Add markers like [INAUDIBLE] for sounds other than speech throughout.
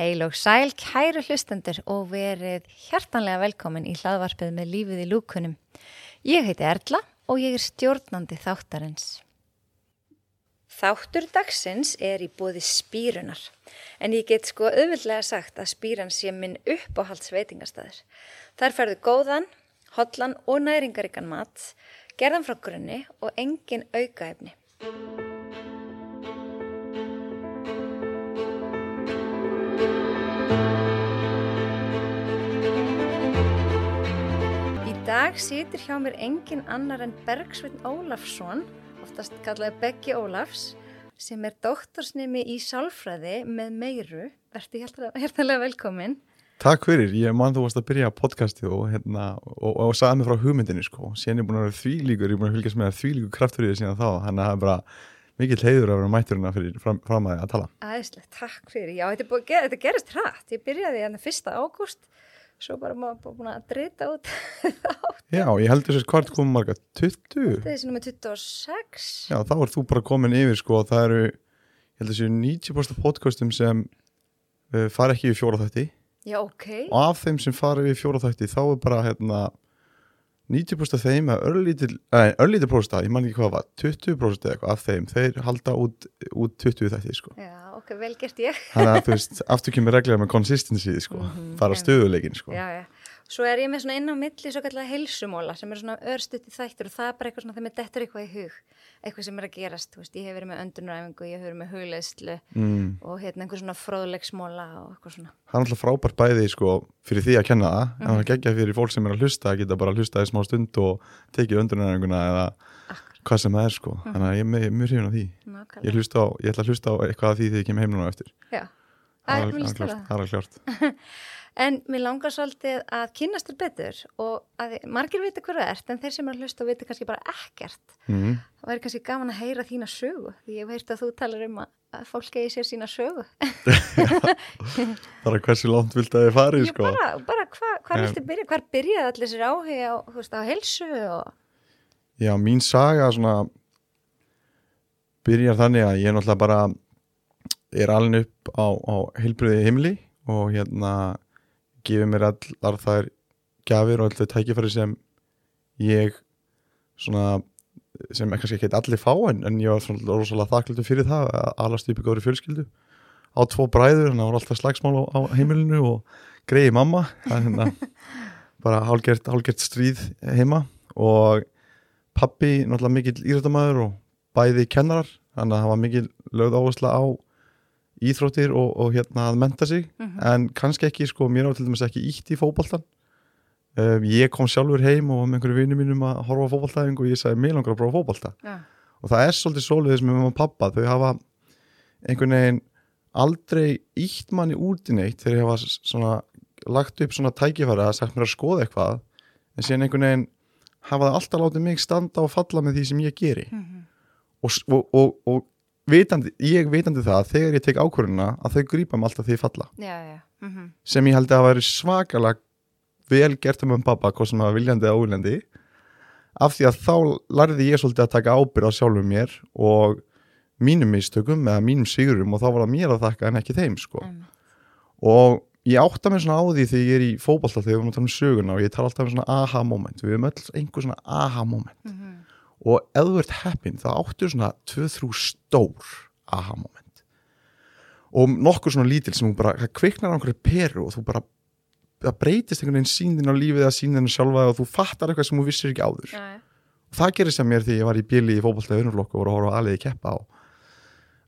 Heil og sæl, kæru hlustendur og verið hjartanlega velkomin í hlaðvarpið með lífið í lúkunum. Ég heiti Erla og ég er stjórnandi þáttarins. Þáttur dagsins er í bóði spýrunar, en ég get sko auðvildlega sagt að spýran sé minn uppáhaldsveitingastæður. Þar ferðu góðan, hotlan og næringaríkan mat, gerðan frá grunni og engin aukaefni. Dag situr hjá mér engin annar en Bergsveinn Ólafsson, oftast kallaði Beggi Ólafs, sem er doktorsnimi í sálfræði með meiru. Verði hjertalega velkomin. Takk fyrir, ég man þú varst að byrja podcastið og, hérna, og, og sagði mig frá hugmyndinni sko, síðan er búin að vera þvílíkur, ég er búin að fylgjast með þvílíkur kraftur í því síðan þá, það er bara mikill heiður að vera mætturina fyrir fram, fram að það að tala. Æðislega, takk fyrir. Já, þetta, búið, þetta gerist hratt. Ég byrjaði hérna fyrsta ágúst, svo bara maður búin að drita út. [LAUGHS] Já, ég heldur þess hvart komum marga 20. Þetta er þessi nummer 26. Já, þá er þú bara komin yfir sko og það eru, ég held að þessu 90% podcastum sem uh, fara ekki í fjóra þætti Já, ok. og af þeim sem fara við fjóra þætti þá er bara hérna 90% af þeim að örlítil, nei, örlítil prósta, ég man ekki hvað var 20% eða eitthvað af þeim, þeir halda út, út 20 þætti sko Já, ok, vel gert ég. þannig að þú veist, aftur kemur reglega með consistency sko, Mhm, fara einmitt. stöðuleikin sko Já, já. Svo er ég með svona inn á milli svo kallega heilsumóla sem er svona örstutti þættir og það er bara eitthvað svona þegar mér dettur eitthvað í hug, eitthvað sem er að gerast, veist, ég hef verið með öndunaræfingu, ég hef verið með hugleðslu mm. og hérna einhver svona fróðleiksmóla og eitthvað svona. það er alltaf frábært bæði sko fyrir því að kenna það, en Mhm. það geggja fyrir fólk sem er að hlusta, að geta bara að hlusta í smá stund og tekið öndunarenguna eða hvað sem það er sko, þannig að ég er mjög hrifin af því ég, nákvæmlega. hlusta á, ég ætla að hlusta á eitthvað af því þegar ég kem heim núna á eftir Já, það er á alveg það. er klárt [LAUGHS] En mér langar svolítið að kynast þér betur og að margir vita hverju það ert en þeir sem er að hlusta og vita kannski bara ekkert. mm. Það væri kannski gaman að heyra þína sögu því ég heyrt að þú talar um að, að fólk eigi sér sína sögu. [LAUGHS] bara hversu langt vilt að þið farið Ég sko bara, bara hva, hvað Em. viltu byrja, hvar byrjaði allir sér áhuga á, á helsu og... Já, mín saga svona byrjar þannig að ég náttúrulega bara er alveg upp á, á heilbriði himli og hérna gefið mér allar þær gafir og alltaf tækifæri sem ég svona sem er kannski ekki allir fá en, en ég var svona rosalega þakklútu fyrir það að alast í góðri fjölskyldu. Á tvo bræður, þannig að það var alltaf slagsmál á, á heimilinu og greiði mamma það er hérna [LAUGHS] bara hálgert, hálgert stríð heima og pappi náttúrulega mikill írættamæður og bæði kennarar þannig að það var mikill lögð áhersla á íþróttir og, og hérna að menta sig. Mhm. en kannski ekki sko, mér á til dæmis ekki ítt í fótboltan um, ég kom sjálfur heim og var með einhverju vinnu mínum að horfa á fótboltaðing og ég sagði mér langar að prófa fótbolta. Já, og það er svolítið sem með mamma og pappa þau hafa einhvern veginn aldrei ítt manni út í neitt þegar ég hafa svona lagt upp svona tækifæri að sagt mér að skoða eitthvað. En síðan einhvern veginn hafa það alltaf látið mig standa og falla með því sem ég geri Mhm. og, og, og, og vitandi, ég vitandi það að þegar ég tek ákvörðuna að þau grípa mig alltaf því ég falla já, já. Mm -hmm. sem ég held að væri svakalega vel gert um um pappa, hvað sem var viljandi eða óviljandi af því að þá lærði ég svolítið að taka ábyrð á sjálfum mér og mínum mistökum eða mínum sigurum og þá var það mér að þakka en ekki þeim sko. og ég átta mig svona á því þegar ég er í fótballta þegar við erum að tala um söguna og ég tala alltaf um svona aha moment við erum öll einhver svona aha moment Mhm. og ef þú ert heppin þá áttu svona 2-3 stór aha moment og nokkur svona lítil sem þú bara það kviknar á einhverju peru og þú bara það breytist einhvern veginn síndin á lífið eða síndin sjálfa og þú fattar eitthvað sem þú vissir ekki áður já. og það gerir sem mér því ég var í bíli í fótballtæði vinnuflokku og voru að horfa á aðliði keppa og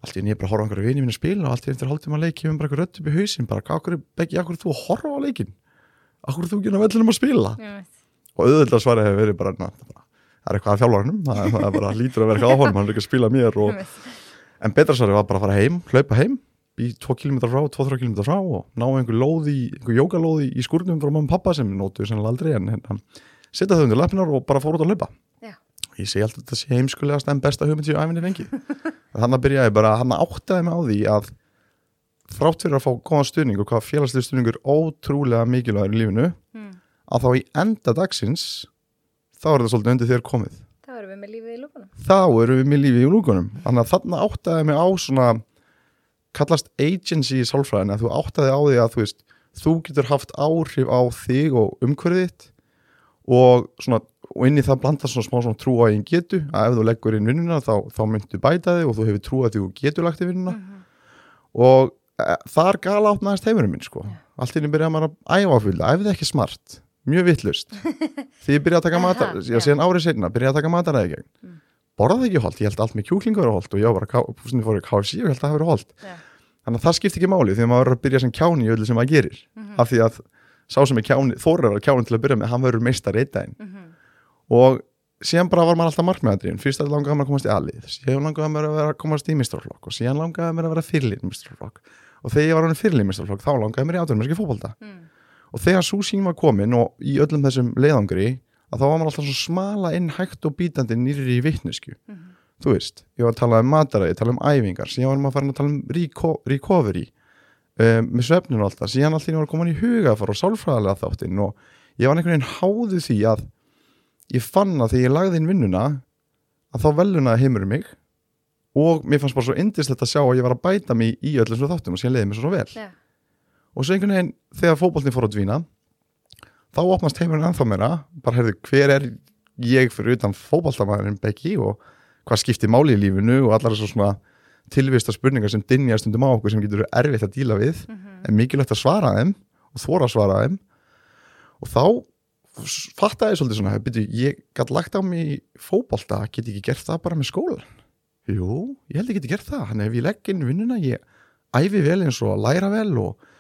allt í enn ég bara horfa á einhverju vini mínu að spila og allt í enn eftir hálftíma leik kemur bara einhver rödd upp í hausinn bara, akkur þú að horfa á leikin akkur þú ekki að vellinum að spila? Og auðvitað svarið hefur verið bara, það er eitthvað að þjálfarnum það, er- er bara lítur að vera eitthvað á honum hann er ekki að spila mér og, en betra svarið var bara að fara heim, hlaupa heim í 2 km frá, 2-3 km frá og ná einhver lóð í, einhver jókalóð í, skúrnum frá mamma og pappa sem nótuðu sennilega aldrei en hérna, setja þau undir lapinar og bara fór út að hlaupa. Ég segi alltaf þetta sé heimskulegast en besta hugmynd sem ég æfinni fengi [LAUGHS] þannig að byrjaði bara, hann áttaði mig á því að þrátt fyrir að fá góðan stuðning og hvað félagslega stuðningur ótrúlega mikilvægur í lífinu Mm. að þá í enda dagsins þá er það svolítið undir þér komið Það verðum við með lífið í lúkunum. þá erum við með lífið í lúkunum þannig að þarna áttaði mig á svona kallast agency í sálfræðin að þú áttaði á því að þú veist þú getur haft áhrif á þig og umhverfið þitt og svona og inn í það blandast svona smá svona trú á einn getu. Að ef þú leggur inn vinnuna þá, þá myndu bæta þig og þú hefur trú að þú getur lagt í vinnuna. Og e, þar gala átt næst heimurinn minn sko. Allt inn í byrjaði maður að æfa áfylgja, æfið ekki smart. Mjög vittlust [LAUGHS] því ég byrjaði að taka matar, já. síðan árið seinna byrjaði að taka mataræði gegn. Mm. borðaði ekki holt, ég held allt með kjúklingu verið holt og ég var bara, svona fór í KFC og held að það verið holt. Já. þannig að það skipti ekki máli því að maður verður að byrja sem kjáni í Mhm. af því að sá sem er kjáni, þóra að vera kjáni til að byrja með, hann verður meistar einn daginn. Mhm. Og síðan bara var maður alltaf markmiðadrýn fyrst að langaði maður að komast í alið síðan langaði maður að vera að komast í mistraflokk og síðan langaði maður að vera fyrirlín mistraflokk og þegar ég var hann fyrirlín mistraflokk þá langaði mér í átverðum fótbolta. Mm. og þegar svo sín var komin og í öllum þessum leiðangri að þá var maður alltaf svo smala inn hægt og bítandi nýri í vitnesku Mhm. þú veist, ég var að tala um mataræði, tala um æfingar síðan var maður að tala um reco recovery um, með svefninu og alltaf síðan allir var komin í hugafar og sálfræðilega þáttinn og ég var einhvern veginn háðu því að ég fann að þegar ég lagði inn vinnuna að þá velunaði heimur mig og mér fannst bara svo indislegt að sjá að ég var að bæta mig í öllum svo þáttum og síðan leiði mér svo, vel Já. og svo einhvern veginn þegar fótboltin fór að dvína þá opnast heimurinn ennþá meira bara heyrðu hver er ég fyrir utan fótboltamæðurinn Becky og hvað skiptir máli í lífinu og allar þessu svona tilvista spurningar sem dinja stundum á okkur sem getur erfitt að díla við Mhm. en mikilvægt að svara þeim og þóra að svara þeim og þá fattaði ég svolítið svona byrju, ég gætt lagt á mig í fótbolta get ég ekki gert það bara með skólan jú, ég held ég geti gert það. Þannig ef ég legg inn vinnuna, ég æfi vel eins og læra vel og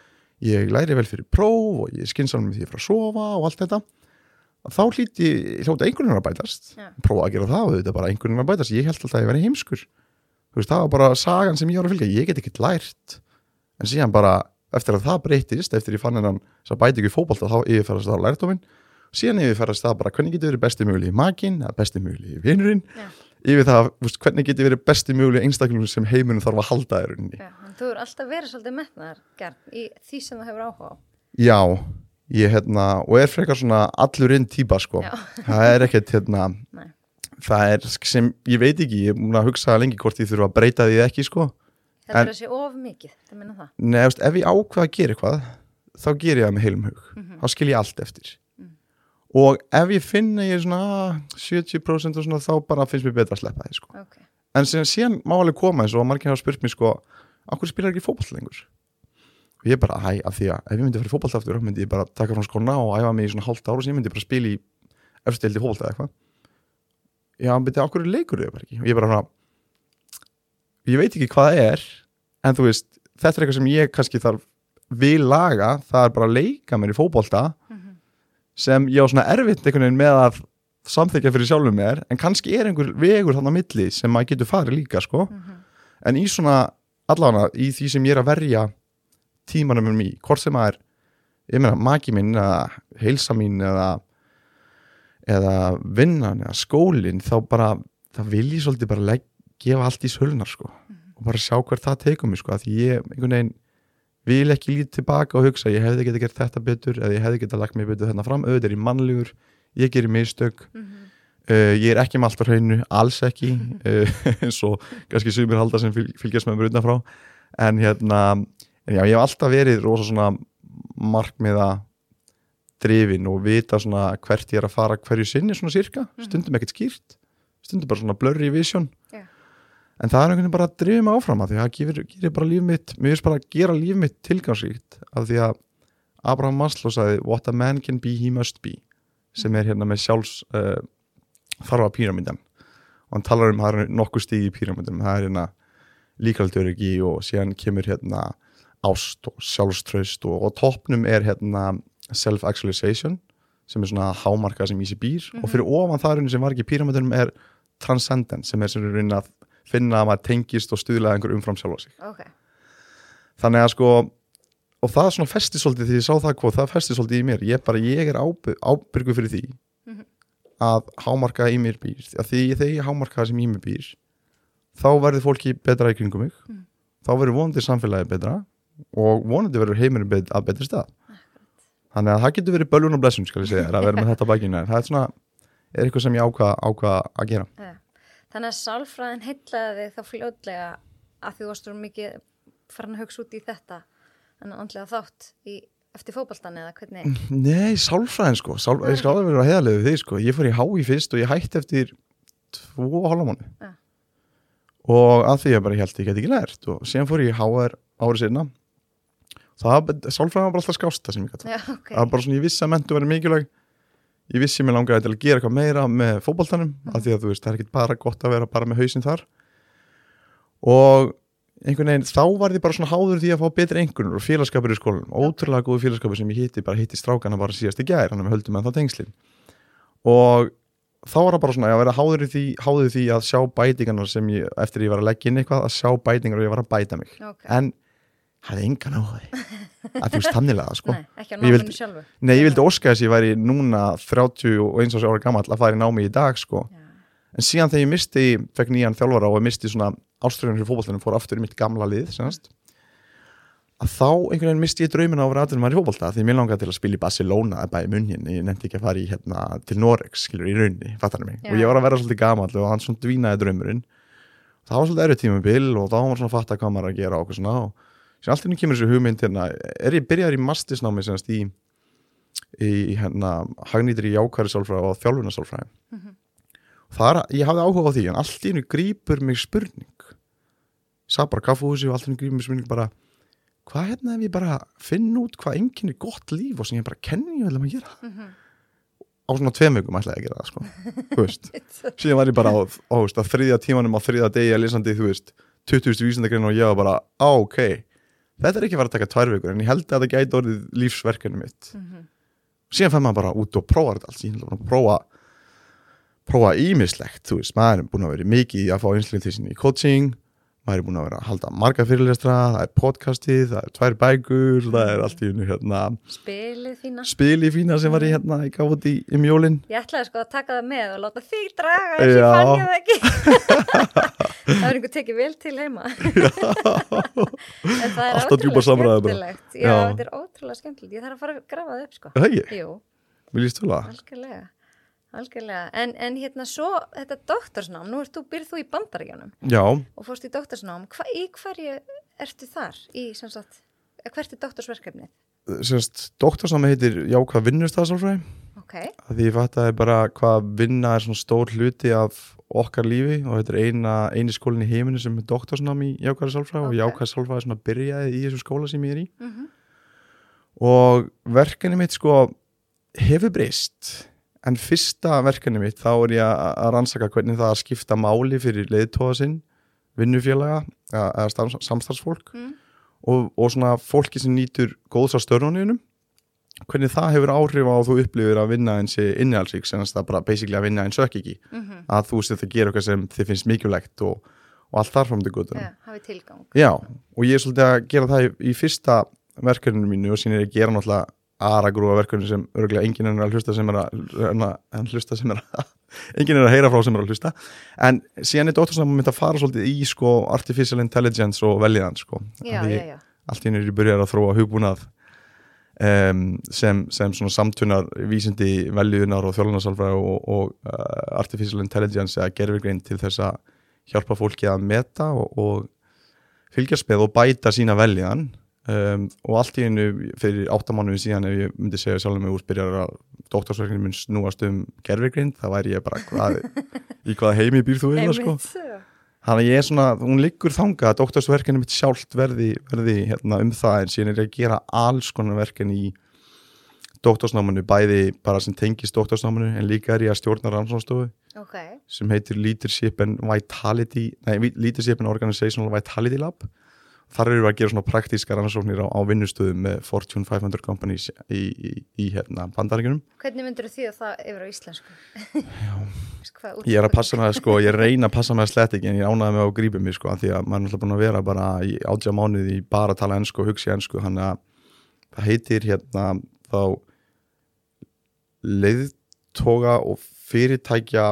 ég læri vel fyrir próf og ég skynsam með því að fara að sofa og allt þetta þá hlýtti, hljóti einhvern veginn að bætast. Já. prófa að gera það og þetta bara einhvern veginn að bætast. Ég held alltaf að ég veri heimskur. Veist, það var bara sagan sem ég var að fylgja. Ég get ekkert lært. En síðan bara eftir að það breytist, eftir ég fann hennan að bæti ekki fótbolta þá yfirferðast það á lærtófin síðan yfirferðast það bara hvernig getur verið besti möguleg í makinn, eða besti möguleg í vinurinn Já. yfir það, hvernig getur verið besti möguleg einstaklingum sem heimunum þarf að halda rauninni Já, en þú er alltaf verið svolítið metnaðar gert í því sem þú hefur áhuga á. Já, ég hérna og er frekar svona allur inn típa sko Já. það er ekkert hérna Nei. það er sem, ég veit ekki ég er múin að hugsa lengi hvort ég þurfa að breyta því ekki sko Þetta En- er þessi of mikið, það minna það. Nei, ef ég ákveða að gera eitthvað þá ger ég það með heilum hug Mhm. þá skil ég allt eftir Mm. Og ef ég finn að ég er svona ah, 70% og svona þá bara finnst mér betra að sleppa því sko. Ok. en síðan, síðan má alveg koma eins og margir hafa spurt mér sko, okkur spilar ekki fótboll lengur og ég bara, hæ, af því að ef ég myndi að fara í fótboll aftur, myndi ég bara taka frá skona og æfa mig í svona hálft ára og síðan myndi ég bara spila í efstildi fótboll eða eitthvað já, byrja, okkur leikur þau bara ekki og ég bara svona ég veit ekki hvað það er en þú veist, þetta er eitthvað sem ég kannski þarf vil laga, það er bara að leika mér í fótbolta Mhm. Sem ég á svona erfitt einhvern veginn með að samþykja fyrir sjálfum mér en kannski er einhver vegur þannig á milli sem maður getur farið líka sko. Mhm. en í svona allavega í því sem ég er að verja tímanum um í, hvort sem að er ég meina maki minn eða heilsa mín eða eða vinnan eða skólin þá bara, það vil ég svolítið bara gefa allt í sölunar sko. Og bara sjá hvert það tekur mig sko að ég einhvern veginn vil ekki lítið tilbaka og hugsa ég hefði getið gert þetta betur eða ég hefði getið lagt mig betur þarna fram auðvitað er ég mannlegur, ég gerir mistök Mhm. Uh, ég er ekki með allt á hreinu, alls ekki uh, [LAUGHS] eins og kannski sumir halda sem fylg, fylgjast með mér utanfrá en hérna, en já, ég hef alltaf verið rosa svona markmiða drifin og vita svona hvert ég er að fara hverju sinni svona sirka, Mhm. stundum ekkert skýrt stundum bara svona blurry vision Já. En það er einhvern veginn bara að drifa mig áfram að því að það gefur, gerir bara líf mitt mér finnst bara að gera líf mitt tilgangsríkt af því að Abraham Maslow sagði what a man can be, he must be sem er hérna með sjálfs uh, þarfa píramídan. Og hann talar um að það er nokkuð stíð í píramídunum. Það er hérna líkaldöryggi og síðan kemur hérna ást og sjálfströst og, og toppnum er hérna self-actualization sem er svona hámarka sem í sig býr og fyrir ofan það raunin sem var ekki í píramídunum er transcendent sem er að finna að maður tengist og stuðlaði einhver umfram sjálfa sig Ok. þannig að sko og það er svona festi svolítið því ég sá það hvað það festi svolítið í mér, ég bara, ég er ábyrg, ábyrgu fyrir því Mhm. að hámarka í mér býr, að því þegar ég hámarka það sem í mér býr þá verður fólki betra í kringum mig Mhm. þá verður vonandi samfélagi betra og vonandi verður heimurinn bet, að betri stað þannig að það getur verið bölvun og blessun skal ég segja, að vera með þetta á en það er svona, er eitthvað sem ég ákvað ákvað að gera Ja. Þannig að sálfræðin heitlaði þig þá fljótlega að þú varst úr mikið farin að hugsa út í þetta en andlega þátt í, eftir fótboltan eða hvernig? Nei, sálfræðin sko, Sál, ég skal alveg vera heiðarlega við þig sko, ég fór í hái fyrst og ég hætti eftir tvo mánu Ja. og að því ég bara held ég get ekki lært. Og síðan fór ég í HR árið sinna það, sálfræðin var bara alltaf skásta sem ég gæti Já, ok, það var bara svona, ég vissi að mentu verið mikilvæg ég vissi mér langaði til að gera eitthvað meira með fótboltanum, af því að þú veist, það er ekki bara gott að vera bara með hausinn þar. Og einhvern veginn, þá var ég bara svona háður því að fá betri einhvernur og félagskapur í skólanum, ótrúlega góðu félagskapur sem ég hitti, bara hitti strákana bara síðast í gær hann höldum með það tengslin. Og þá var það bara svona, að vera háður því, háður því að sjá bætingarnar sem ég, eftir ég var að leggja inn eitthvað, að sjá bætingar og ég var að bæta mig. Ok. En hafði engan á því. Að þú veist tannilega sko. Nei, Ég sjálfu. Nei, ég vildi óska þess að ég væri núna 30 og eins og ára gamall að fara í námi í dag sko. En síðan þegar ég misti, fekk nýjan þjálfara og misti svona áströðun fyrir fótboltanum fór aftur í mitt gamla lið semast, að þá einhvern veginn misti ég draumina á að vera í fótbolta því mér langaði til að spila í Barcelona eða bæði munnin, ég nefndi ekki að fara í hérna, til Norex, skilur, í raunni, fattar mig. Og ég var að vera svolítið gamall og hann svona dvínaði draumurinn. Það var svolítið erfið tímabil og þá var maður svona að fatta hvað maður að gera og og síðan alltaf kemur þessu hugmynd hérna, er ég byrjaður í mastisnámi semast í í hérna hagnýtir í jákværi sálfræði og þjálfuna sálfræði Mhm. þar, ég hafði áhuga á því en allt í hennu grípur mig spurning sá bara kaffúsi og allt í hennu grípur mig spurning bara hvað hérna ef ég bara finn út hvað enginn er gott líf og sem ég bara kenni ég vel að gera Mhm. á svona tveim vikum ætlaði að gera það sko þú veist, [LAUGHS] síðan var ég bara á, á, á þriðja tímanum á þriðja degi að lesandi þú veist, 20. vísindagrein og ég var bara á ok, þetta er ekki að fara að taka tvær vikur en ég held að það gæti orðið lífsverkefni mitt Mhm. síðan fær maður bara út og prófa þetta allt síðan bara að prófa prófa ímislegt, þú veist, maður er búin að vera mikið að fá einslinn til sín í coaching maður er búin að vera að halda marga fyrirlestra það er podcastið, það er tvær bækur það er allt í hennu hérna Spilið þína. spil í fína sem var í hérna í út í, í mjólin Ég ætlaði sko að taka það með og láta þig draga en ég Já. fann ég það ekki. [LAUGHS] Það er einhver tekið vel til heima. [LAUGHS] En það er ótrúlega skemmtilegt. Já, þetta er ótrúlega skemmtilegt. Ég þarf að fara að grafa það upp sko. Er það ekki, Jú, viljast þú það? algjörlega Algjörlega, en, en hérna svo þetta doktorsnám, nú ert þú, byrð þú í bandaríkjanum Já, og fórst í doktorsnám, Hva, í hverju ertu þar? Í, sem sagt, hvert er doktorsverkefnið? semst, doktorsnámi heitir jákvæð vinnustafsálfræði Ok, því ég fattaði bara hvað vinna er svona stór hluti af okkar lífi og þetta er eina, eini skólinn í heiminu sem er doktorsnám í jákvæði sálfræði Ok. og jákvæði sálfræði svona byrjaði í þessu skóla sem ég er í. Mm og verkefni mitt sko hefur breyst en fyrsta verkefni mitt þá er ég að rannsaka hvernig það að skipta máli fyrir leiðtóða sinn vinnufélaga eða eða starf- samstarfsfólk Mm. og, og svona fólki sem nýtur góðs á störnunum hvernig það hefur áhrif á að þú upplifir að vinna eins innihalsvík sem það bara basically að vinna eins og ekki -hmm. að þú sér það gera eitthvað sem þið finnst mikilvægt og, og allt þar fram til gutum ja, hafið tilgang Já, og ég er svolítið að gera það í, í fyrsta verkefninu mínu og síðan er að gera náttúrulega aragrúa verkefni sem örgulega enginn er að hlusta sem er að, að, að hlusta sem er að enginn er að heyra frá sem er að hlusta. En síðan er dóttursnæmum mitt að fara svolítið í sko artificial intelligence og veljiðan sko. Já, já, já, allt í henni er ég byrjar að þróa hugbúnað um, sem, sem svona samtunar vísindi veljuðunar og þjólanarsalfræði og, og uh, artificial intelligence eða gerfirgrein til þess að hjálpa fólki að meta og, og fylgjast með og bæta sína veljiðan um, og allt í hennu fyrir áttamánuði síðan ef ég myndi segja sjálfum mig úr byrjar að doktorsverkinu mun snúast um gerfirgrein þá væri ég bara hvað, í hvaða heimi býr þú eða sko. Þannig að ég er svona, hún liggur þanga að doktorsverkinu mitt sjálft verði, verði hérna, um það en síðan er ég að gera alls konar verkin í doktorsnámanu, bæði bara sem tengist doktorsnámanu en líka er ég að stjórna rannsónstofu Ok, sem heitir Leadership and Vitality, nei, Leadership and Organizational Vitality Lab. Þar eru við að gera svona praktíska rannsóknir á, á vinnustöðum með Fortune 500 companies í, í, í hérna, bandaríkunum. hvernig myndur því að það yfir á íslensku? Já [LAUGHS] Ég er að passa með það sko, ég reyna að passa með það slett ekki en ég ánaði með að grípa mig sko því að maður er náttúrulega búin að vera bara í átjá mánuði í bara að tala ennsku og hugsi ennsku þannig að það heitir hérna þá leiðtoga og fyrirtækja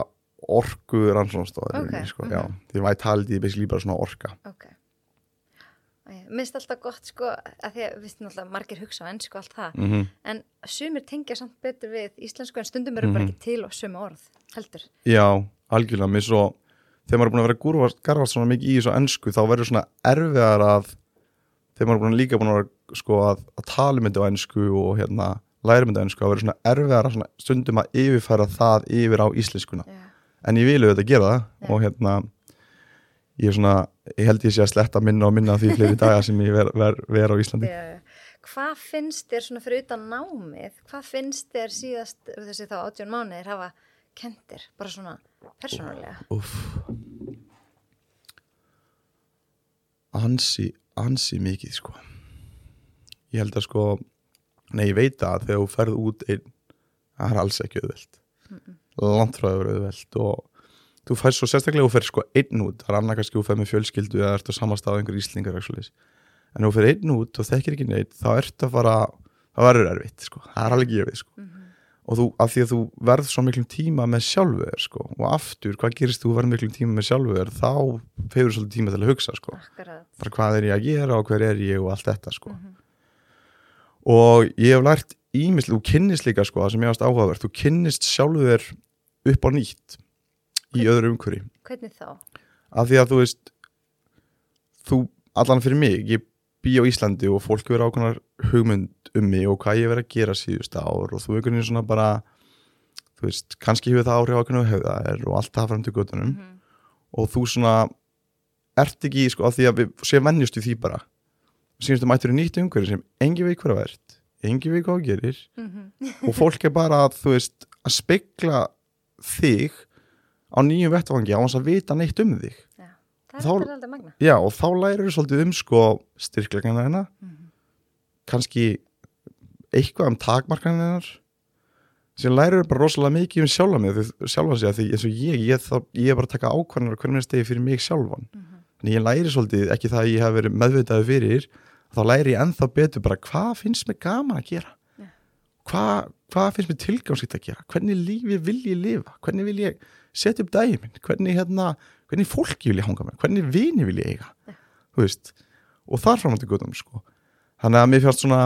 orku rannsónstofa Ok, sko, mhm. já, því vitality er basically bara svona orka Ok Mér finnst alltaf gott sko að því að við veistum alltaf margir hugsa á ennsku allt það mm en sumir tengja samt betur við íslensku en stundum eru bara Mhm. ekki til og sömu orð heldur Já, algjörlega, mér svo þegar maður er búin að vera að gúrvast, garfast svona mikið í þessu ennsku þá verður svona erfiðar að þegar maður er búin, líka búin að, vera, sko, að, að tala myndi á ennsku og hérna, læra myndi á ennsku að vera svona erfiðara svona, stundum að yfirfæra það yfir á íslenskuna Já. en ég vil auðvitað gera það Já. og hérna ég er svona, ég held ég sé að sletta minna og minna því fleiri daga sem ég ver, ver, ver á Íslandi Já. Hvað finnst þér svona fyrir utan námið? Hvað finnst þér síðast þessi þá 18 mánuðir hafa kentir, bara svona persónulega? Úff ansi, ansi mikið sko ég held að sko nei ég veit að þegar þú ferð út einn það er alls ekki auðvelt frá það verið auðvelt og þú færst svo sérstaklega þú ferð sko einn út það er annað kannski þú ferð með fjölskyldu eða ert á samastað einhver íslingar en þú ferð einn út og þekkir ekki neitt þá ert að fara, það verður erfitt sko. það er alveg gefið sko. og þú, af því að þú verð svo miklum tíma með sjálfuður sko. og aftur, hvað gerist þú verð miklum tíma með sjálfuður þá hefur svolítið tíma til að hugsa sko. Bara hvað er ég að gera og hver er ég og allt þetta sko. og ég hef lært ímislega, þú kynnist líka sko, það sem ég varst áhugavert, þú kynnist sjálfuður upp á nýtt í öðru umhverju Hvernig þá? af því að þú veist þú, allan fyrir mig ég bý á Íslandi og fólk verður ákveðnar hugmynd um mig og hvað ég verið að gera síðust ár og þú einhvern veginn svona bara þú veist, kannski hefur það áhrif á hvernig hefur það er og allt það fram til göttunum og þú svona ert ekki, sko, af því að við séum vennjust í því bara. Þú mættur í nýtt umhverju sem engi veit hvað það verðt engi veit hvað það gerir. Og fólk er bara þú veist, að spekla þig á nýjum vettvangi á hans að vita neitt um þig. Já. Það Þá- er. Já, og þá lærir þú svolítið um sko styrkleikana hennar. Kannski eitthvað um takmarkana hennar sem lærir bara rosalega mikið um sjálfa mig sjálfa sig að því eins og ég ég, þá, ég er bara að taka ákvarðanar hvernig minnst stegi fyrir mig sjálfan. Þannig ég læri svolítið, ekki það að ég hef verið meðvitaði fyrir, þá læri ég ennþá betur bara hvað finnst mér gaman að gera? Já. hvað, hvað finnst mér tilgámsýtt að gera? Hvernig lífi vil ég lifa? Hvernig vil ég setja upp daginn minn. Hvernig, hérna, hvernig fólki vil ég hanga með? Hvernig vini vil ég eiga? Þú veist, og þar fram að til göttum sko. þannig að mér fannst svona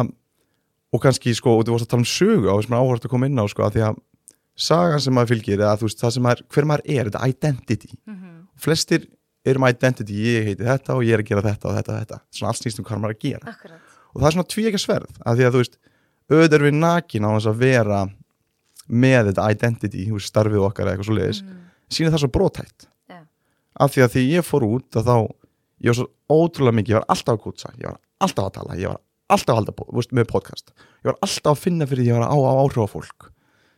og kannski, sko, og þú vorst að tala um sögu á þessum áhvert að koma inn á, sko, að því að sagan sem maður fylgir, eða þú veist, það sem maður hver maður er, þetta identity. Flestir eru með identity, ég heiti þetta og ég er að gera þetta og þetta og þetta. Svona allt snýst um hvað maður er að gera. Akkurat. og það er svona tví ekki sverð, af því að þú veist auðvitað er við nakin á þess að vera með þetta identity, starfið okkar eða eitthvað svo leiðis, mm. sína það svo brotætt Já. af því að því ég fór út þá, ég var svo ótrúlega mikið, ég var alltaf að kútsa, ég var alltaf að tala ég var alltaf að halda með podcast. Ég var alltaf að finna fyrir því ég var á, á áhrif á fólk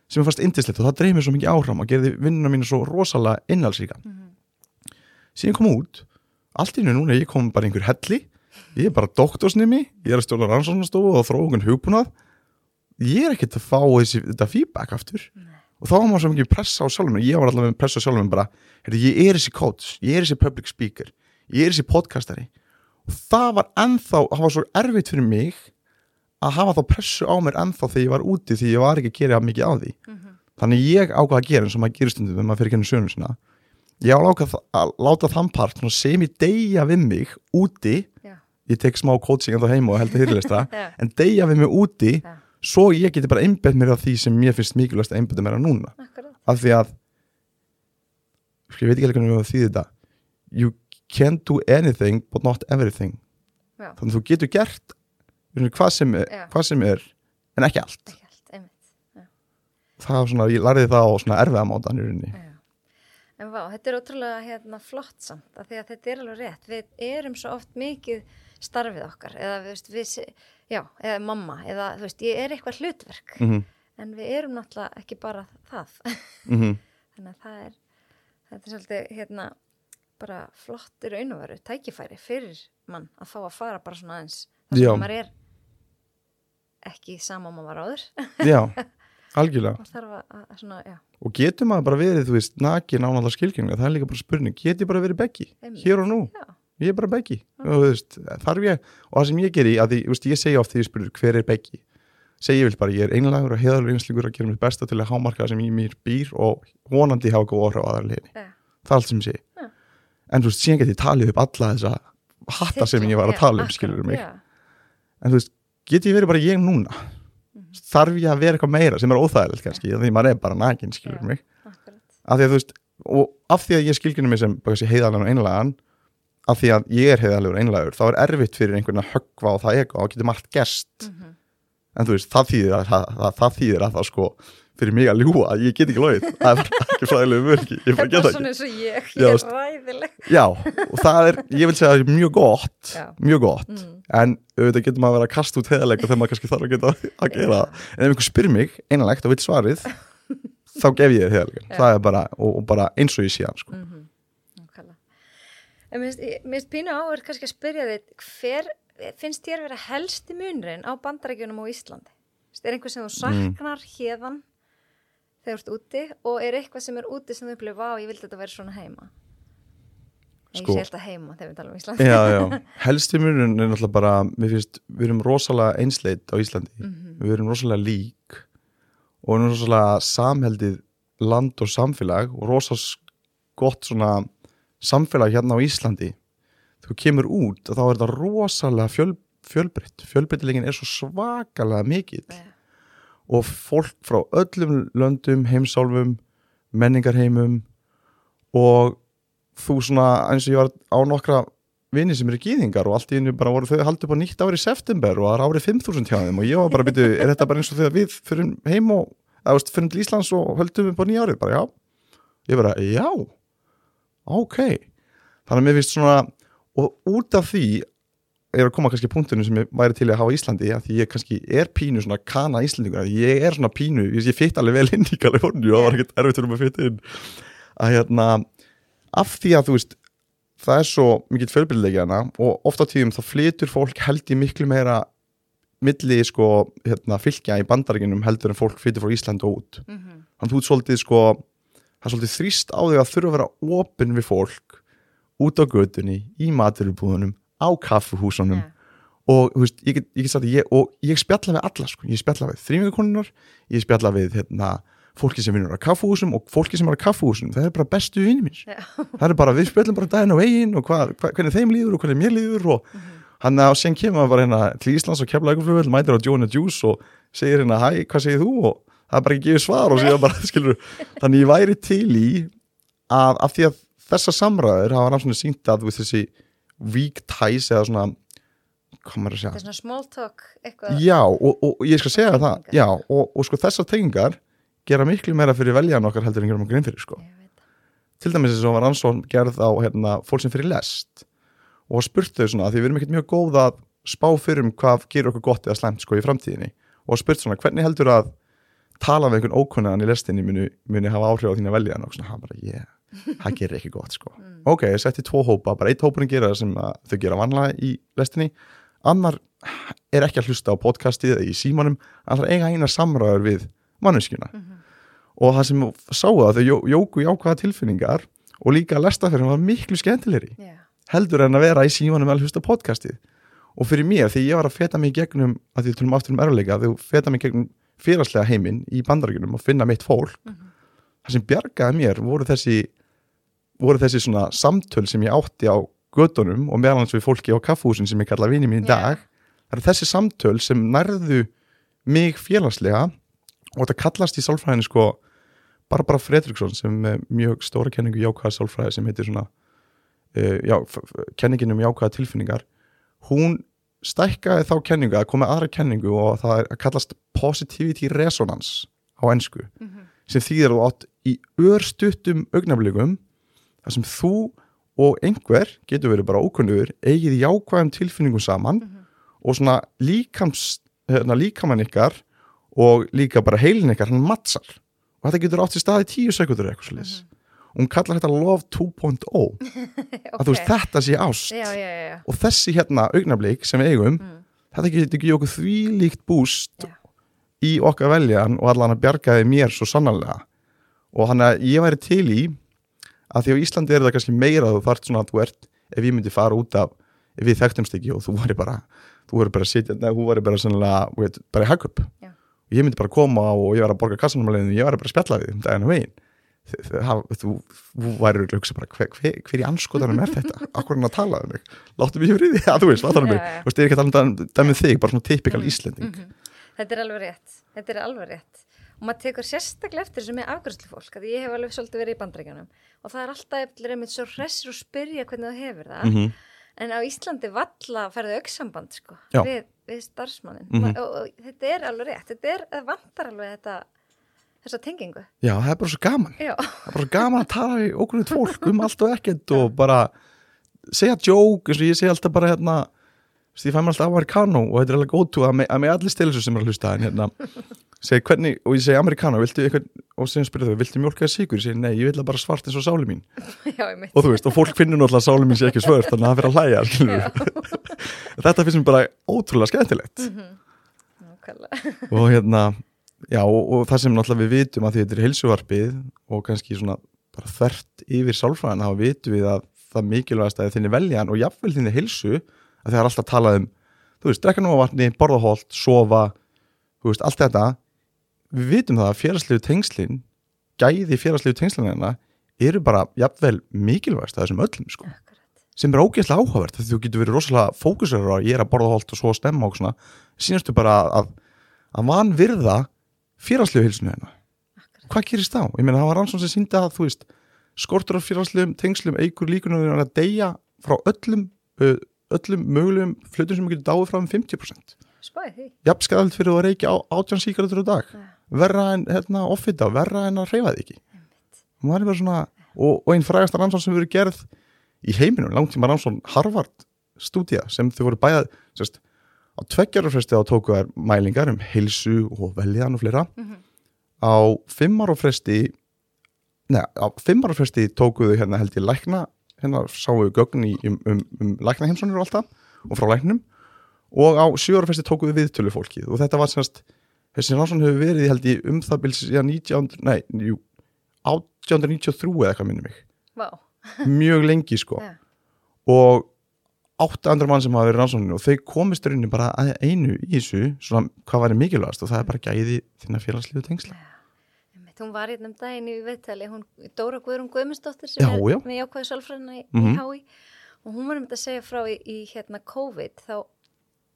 sem er fast indislegt og það dreif mér svo mikið áhrif og gerði vinnuna mínu svo rosalega innhalsríka síðan kom út allt í hennu núna, ég kom bara einhver helli ég er bara doktorsnimi, ég er að stjóla rannsóknastofu og þrógun hugbúnað ég er ekkert að fá þessi, þetta feedback aftur. Og þá var maður svo mikið pressa á sjálfum ég var allavega með pressa á sjálfum bara ég er þessi coach, ég er þessi public speaker ég er þessi podcastari. Og það var ennþá, það var svo erfitt fyrir mig að hafa þá pressu á mér ennþá þegar ég var úti því ég var ekki að gera mikið á því. Þannig ég ákvað að gera eins og maður gerir stundum þegar maður fyrir ekki sönum sinna ég ákvað að láta þann part sem ég deyja við mig úti. Já. ég tek smá coaching en þá heima og held að hyrirlista [LAUGHS] Já. en deyja við mig úti Já. Svo ég geti bara einbett mér á því sem mér finnst mikilvægast að einbetta mér á núna Akkurat. af því að sko, ég veit ekki alveg hvernig við að því þetta you can do anything but not everything Já. þannig að þú getur gert hvað sem, er, hvað sem er en ekki allt Ekki allt, það var svona, ég lærði það á svona erfiða mátan í rauninni. En vá, þetta er ótrúlega hérna, flott samt að því að þetta er alveg rétt. Við erum svo oft mikið starfið okkar eða við, við já, eða mamma eða þú veist, ég er eitthvað hlutverk. Mm en við erum náttúrulega ekki bara það. -hmm. [LAUGHS] Þannig að það er, þetta er svolítið hérna bara flott í raun og veru tækifæri fyrir mann að fá að fara bara svona aðeins þar sem maður er ekki sama maður var áður. Já, [LAUGHS] algjörlega. Og að, svona, já, og getur maður bara verið, þú veist, nakin án allar skilgjörninga, það er líka bara spurning, get ég bara verið beggi hér og nú, já, ég er bara beggi þarf ég, og það sem ég geri að því, veist, ég segja oft því ég spurður hver er beggi segi ég vil bara, ég er einlagur og heiðalur einslingur að gera mitt besta til að hámarka það sem í mér býr og vonandi hafa góð orð á liðni já, það er allt sem ég segi. Já. en þú veist, síðan get ég talið upp alla þessa hatta sem ég var að tala um, skilur mig. já. en þú veist, get ég verið bara ég núna? Þarf ég að vera eitthvað meira sem er óþægilegt kannski, því maður er bara nakin, skilur mig? af því að þú veist, og af því að ég skilgjörnum mig sem heiðalan og einlagan af því að ég er heiðalegur einlægur þá er erfitt fyrir einhvern að höggva á það ego og getur margt gerst Mhm. en þú veist, það þýðir að það, það, það þýðir að það sko fyrir mig að ljúa að ég get ekki logið það er ekki fræðilegu bara Þetta er svona eins og ég, Já, ég er ræðileg já, og það er, ég vil segja að það er mjög gott Já. mjög gott, Mm. en auðvitað getur maður að vera að kasta út heiðalega þegar maður kannski þarf að geta að gera það en ef einhver spyr mig einanlegt og veit svarið [LAUGHS] þá gef ég Já. er bara, og, bara eins og ég sé hann sko. Mhm, nákvæmlega. En mér finnst- pínu áver kannski að spyrja þitt, hver finnst þér vera helsti munurinn á bandarækjunum á Íslandi? Er einhver sem þú Mm. saknar hérðan þegar þú ert úti og er eitthvað sem er úti sem þú upplifir, vá, ég vildi þetta vera svona heima? Sko. Ég sé alltaf heima þegar við talum um Íslandi. já, já, [LAUGHS] helsti munurinn er náttúrulega bara, finnst, við erum rosalega einsleit á Íslandi, Mhm. við erum rosalega lík og við erum rosalega samheldið land og samfélag og rosalega gott svona samfélag hérna á Íslandi þú kemur út og þá er þetta rosalega fjöl, fjölbreytt. Fjölbreytilegin er svo svakalega mikill. Já. og fólk frá öllum löndum, heimsálfum menningarheimum og þú svona eins og ég var á nokkra vini sem eru gýðingar og allt í einu bara voru þau haldið upp á nýtt ári í september og það er árið 5000 hjá þeim og ég var bara byrju, er þetta bara eins og þegar við fyrir heim og, eða fyrir Íslands og höldum upp á nýja árið, bara já. Ég bara, já ok, þannig að mér finnst svona og út af því er að koma kannski punktunum sem ég væri til að hafa í Íslandi að því ég kannski er pínu svona kana Íslandingur, að ég er svona pínu ég, ég fytt alveg vel inn í Kaliforníu og það var ekkert erfitt um að fytta inn. Að hérna, af því að þú veist það er svo mikill fjölbyrðilegja hana og ofta á tíðum þá flytur fólk held í miklu meira milli sko hérna, fylgja í bandaríkinum heldur en fólk flytur frá Ísland og út. Mhm. þannig þú ert svolítið sko það er svolítið þrýst á þig að þurfa að vera opinn við fólk út á götunni í maturubúðunum, á kaffuhúsunum Já. og veist, ég get, ég get sagt að ég, og ég spjalla við alla sko, ég spjalla við þrýmingakonunar ég spjalla við hérna fólki sem vinnur á kaffuhúsum og fólki sem er á kaffuhúsum það er bara bestu vinni mín Já. það er bara, við spjallum bara daginn og eigin og hva, hva, hvernig þeim líður og hvernig mér líður og hann að sen kemur maður bara hérna til Íslands og kemla eitthvað mætir á Jonah Juice og segir hérna, hæ, hvað segir þú? Og það er bara ekki gefið svar og segja bara, [LAUGHS] skilur þannig ég væri til í að af því að þessar samræður hafa rannsóknir sínt að við þessi weak ties eða svona hvað maður að segja Þetta er svona small talk, eitthvað. Já, og, og, og ég skal segja það Tengingar. Já, og, og sko þessar tengingar gera miklu meira fyrir veljan okkar heldur en gerum okkur inn fyrir sko. Það. Til dæmis þess að var rannsókn gerð á hérna, fólk sem fyrir lest og spurt þau svona, því við erum ekkert mjög góð að spá fyrir um hvað gerir okkur gott eða slæmt sko í framtíðinni og spurt svona, hvernig heldur að tala við einhvern ókunnaðan í lestinni muni, muni hafa áhrif á þína veljan og svona, hann bara, yeah, [LAUGHS] það gerir ekki gott sko. ok, ég setti tvo hópa, bara eitt hópurinn gera sem að þau gera vanlega í lestinni. Annar er ekki að hlusta á podcastið eða í símanum, annar eiga eina samræður við manneskjuna. Og það sem sáu að þau jó- jóku jákvæða tilfinningar og líka að lesta fyrir var miklu skemmtilegri Já. heldur en að vera í símanum að hlusta podcastið. Og fyrir mér, því ég var að feta mig í gegnum að því um félagslega heiminn í bandarækjunum og finna mitt fólk. Það sem bjargaði mér voru þessi voru þessi svona samtöl sem ég átti á gödunum og meðal hans við fólki á kaffhúsin sem ég kalla vini mín í dag. Það eru þessi samtöl sem nærðu mig félagslega og þetta kallast í sálfræðinu sko Barbara Fredriksson sem er mjög stóra kenningu í jákvæða sálfræði sem heitir svona uh, já, kenningin um jákvæða tilfinningar. Hún stækkaði þá kenningu að koma aðra kenningu og það er að kallast positivity resonance á ennsku sem þýðir þú átt í örstuttum augnablikum þar sem þú og einhver getur verið bara ókunnugur eigið jákvæðum tilfinningum saman og svona líkams hérna, líkamann ykkar og líka bara heilin ykkar, hann mattsar og þetta getur átt í staði tíu sekundur eitthvað svo og hún kallar þetta love 2.0 [LAUGHS] að þú veist þetta sé ást. Já, já, já, og þessi hérna augnablik sem við eigum þetta getur ekki okkur því líkt búst í okkar veljan og allan að bjargaði mér svo sannarlega. Og hann að ég væri til í að því á Íslandi er þetta kannski meira þú þarft svona að þú ert ef ég myndi fara út af ef við þekktumst ekki og þú væri bara þú væri bara að sitja, neða, þú væri bara sannlega bara í hagkup Já. og ég myndi bara koma og ég væri að borga kassanum að leiðinu ég væri bara að spjalla við um daginn og veginn Haf- þú, þú væri að hugsa bara hver, hver, hver í anskotanum er þetta? Akkur hann að tala um mig? Láttu mig í friði, [LAUGHS] já þú veist, láttu mig. Já, já. þú veist, ég er ekki að tala um dæmið þig, bara svona typikal Íslending. Mhm. Þetta er alveg rétt. Þetta er alveg rétt. og maður tekur sérstaklega eftir þessu með afgræslu fólk að ég hef alveg svolítið verið í bandrækjanum og það er alltaf eftir einmitt svo hressir og spyrja hvernig þú hefur það. Mm en á Íslandi valla ferðu auksamband sko, við, við starfsmannin þessa tengingu. Já, það er bara svo gaman. Já, það er bara svo gaman að tala í okkur fólk um allt og ekkert og bara segja joke, eins og ég segi alltaf bara hérna ég fæ mér alltaf amerikano og þetta er alveg gótu að, me- að mig allir stil þessu sem er að hlusta en hérna, segi hvernig, og ég segi amerikano viltu eitthvað, og sem spyrir þau, viltu mjólkaði sigur ég segi, nei, ég vil það bara svart eins og sáli mín. Já, ég mitt. Og þú veist, og fólk finnur náttúrulega að sáli mín sé ekki svört þannig að það að já og, og það sem náttúrulega við vitum að því þetta er heilsuvarpið og kannski svona bara þvert yfir sálfræðan þá vitum við að það mikilvægast að þinni veljan og jafnvel þinni heilsu að það er alltaf talað um þú veist, drekka nú á vatni, borða holt, sofa þú veist, allt þetta. Við vitum það að félagslegu tengslin gæði félagslegu tengslina eru bara jafnvel mikilvægast að þessum öllum sko. Sem er ógeðslega áhugavert því þú getur verið rosalega fókusur á ég er að borða holt og svo stemma og svona. Sínastu bara að, að van félagslegu hilsinu Akkurat. hvað gerist þá? Ég meina það var rannsókn sem síndi að þú veist skortur á félagslegum tengslum eigur líkunar að deyja frá öllum öllum mögulegum flutum sem getur dáið frá um 50% Spáði því jafnskæðald fyrir að reykja átján síkaratur á dag Já. verra en hérna, offita, verra en að hreyfa þig ekki svona og, og einn frægasta rannsókn sem verið gerð í heiminum, langtíma rannsókn Harvard stúdía sem þau voru bæðað sérst, á tveggjarafresti á tóku þær mælingar um heilsu og veljan og fleira. Mhm. á fimmarafresti neða, á fimmarafresti tóku þau hérna held ég lækna hérna sáu við gögn í, um, um, um lækna heimsonir og alltaf og frá læknum. Og á sjöarafresti tóku við viðtölu fólkið og þetta var sérst þessi rannsókn hefur verið held ég um það bils síðan 19, nei, jú 1893 eða eitthvað minni mig. Vá, mjög lengi sko. Já. og 800 mann sem hafa verið í rannsókninu og þau komist rauninni bara að einu í þessu svona hvað væri mikilvægast og það er bara gæði þinna félagslíðu tengsla einmitt. hún var hérna um daginn í viðtali hún, Dóra Guðrún Guðmundsdóttir sem Já, er já. með jákvæði sálfræðina í, Mhm. í HÍ og hún var um þetta að segja frá í, í hérna COVID þá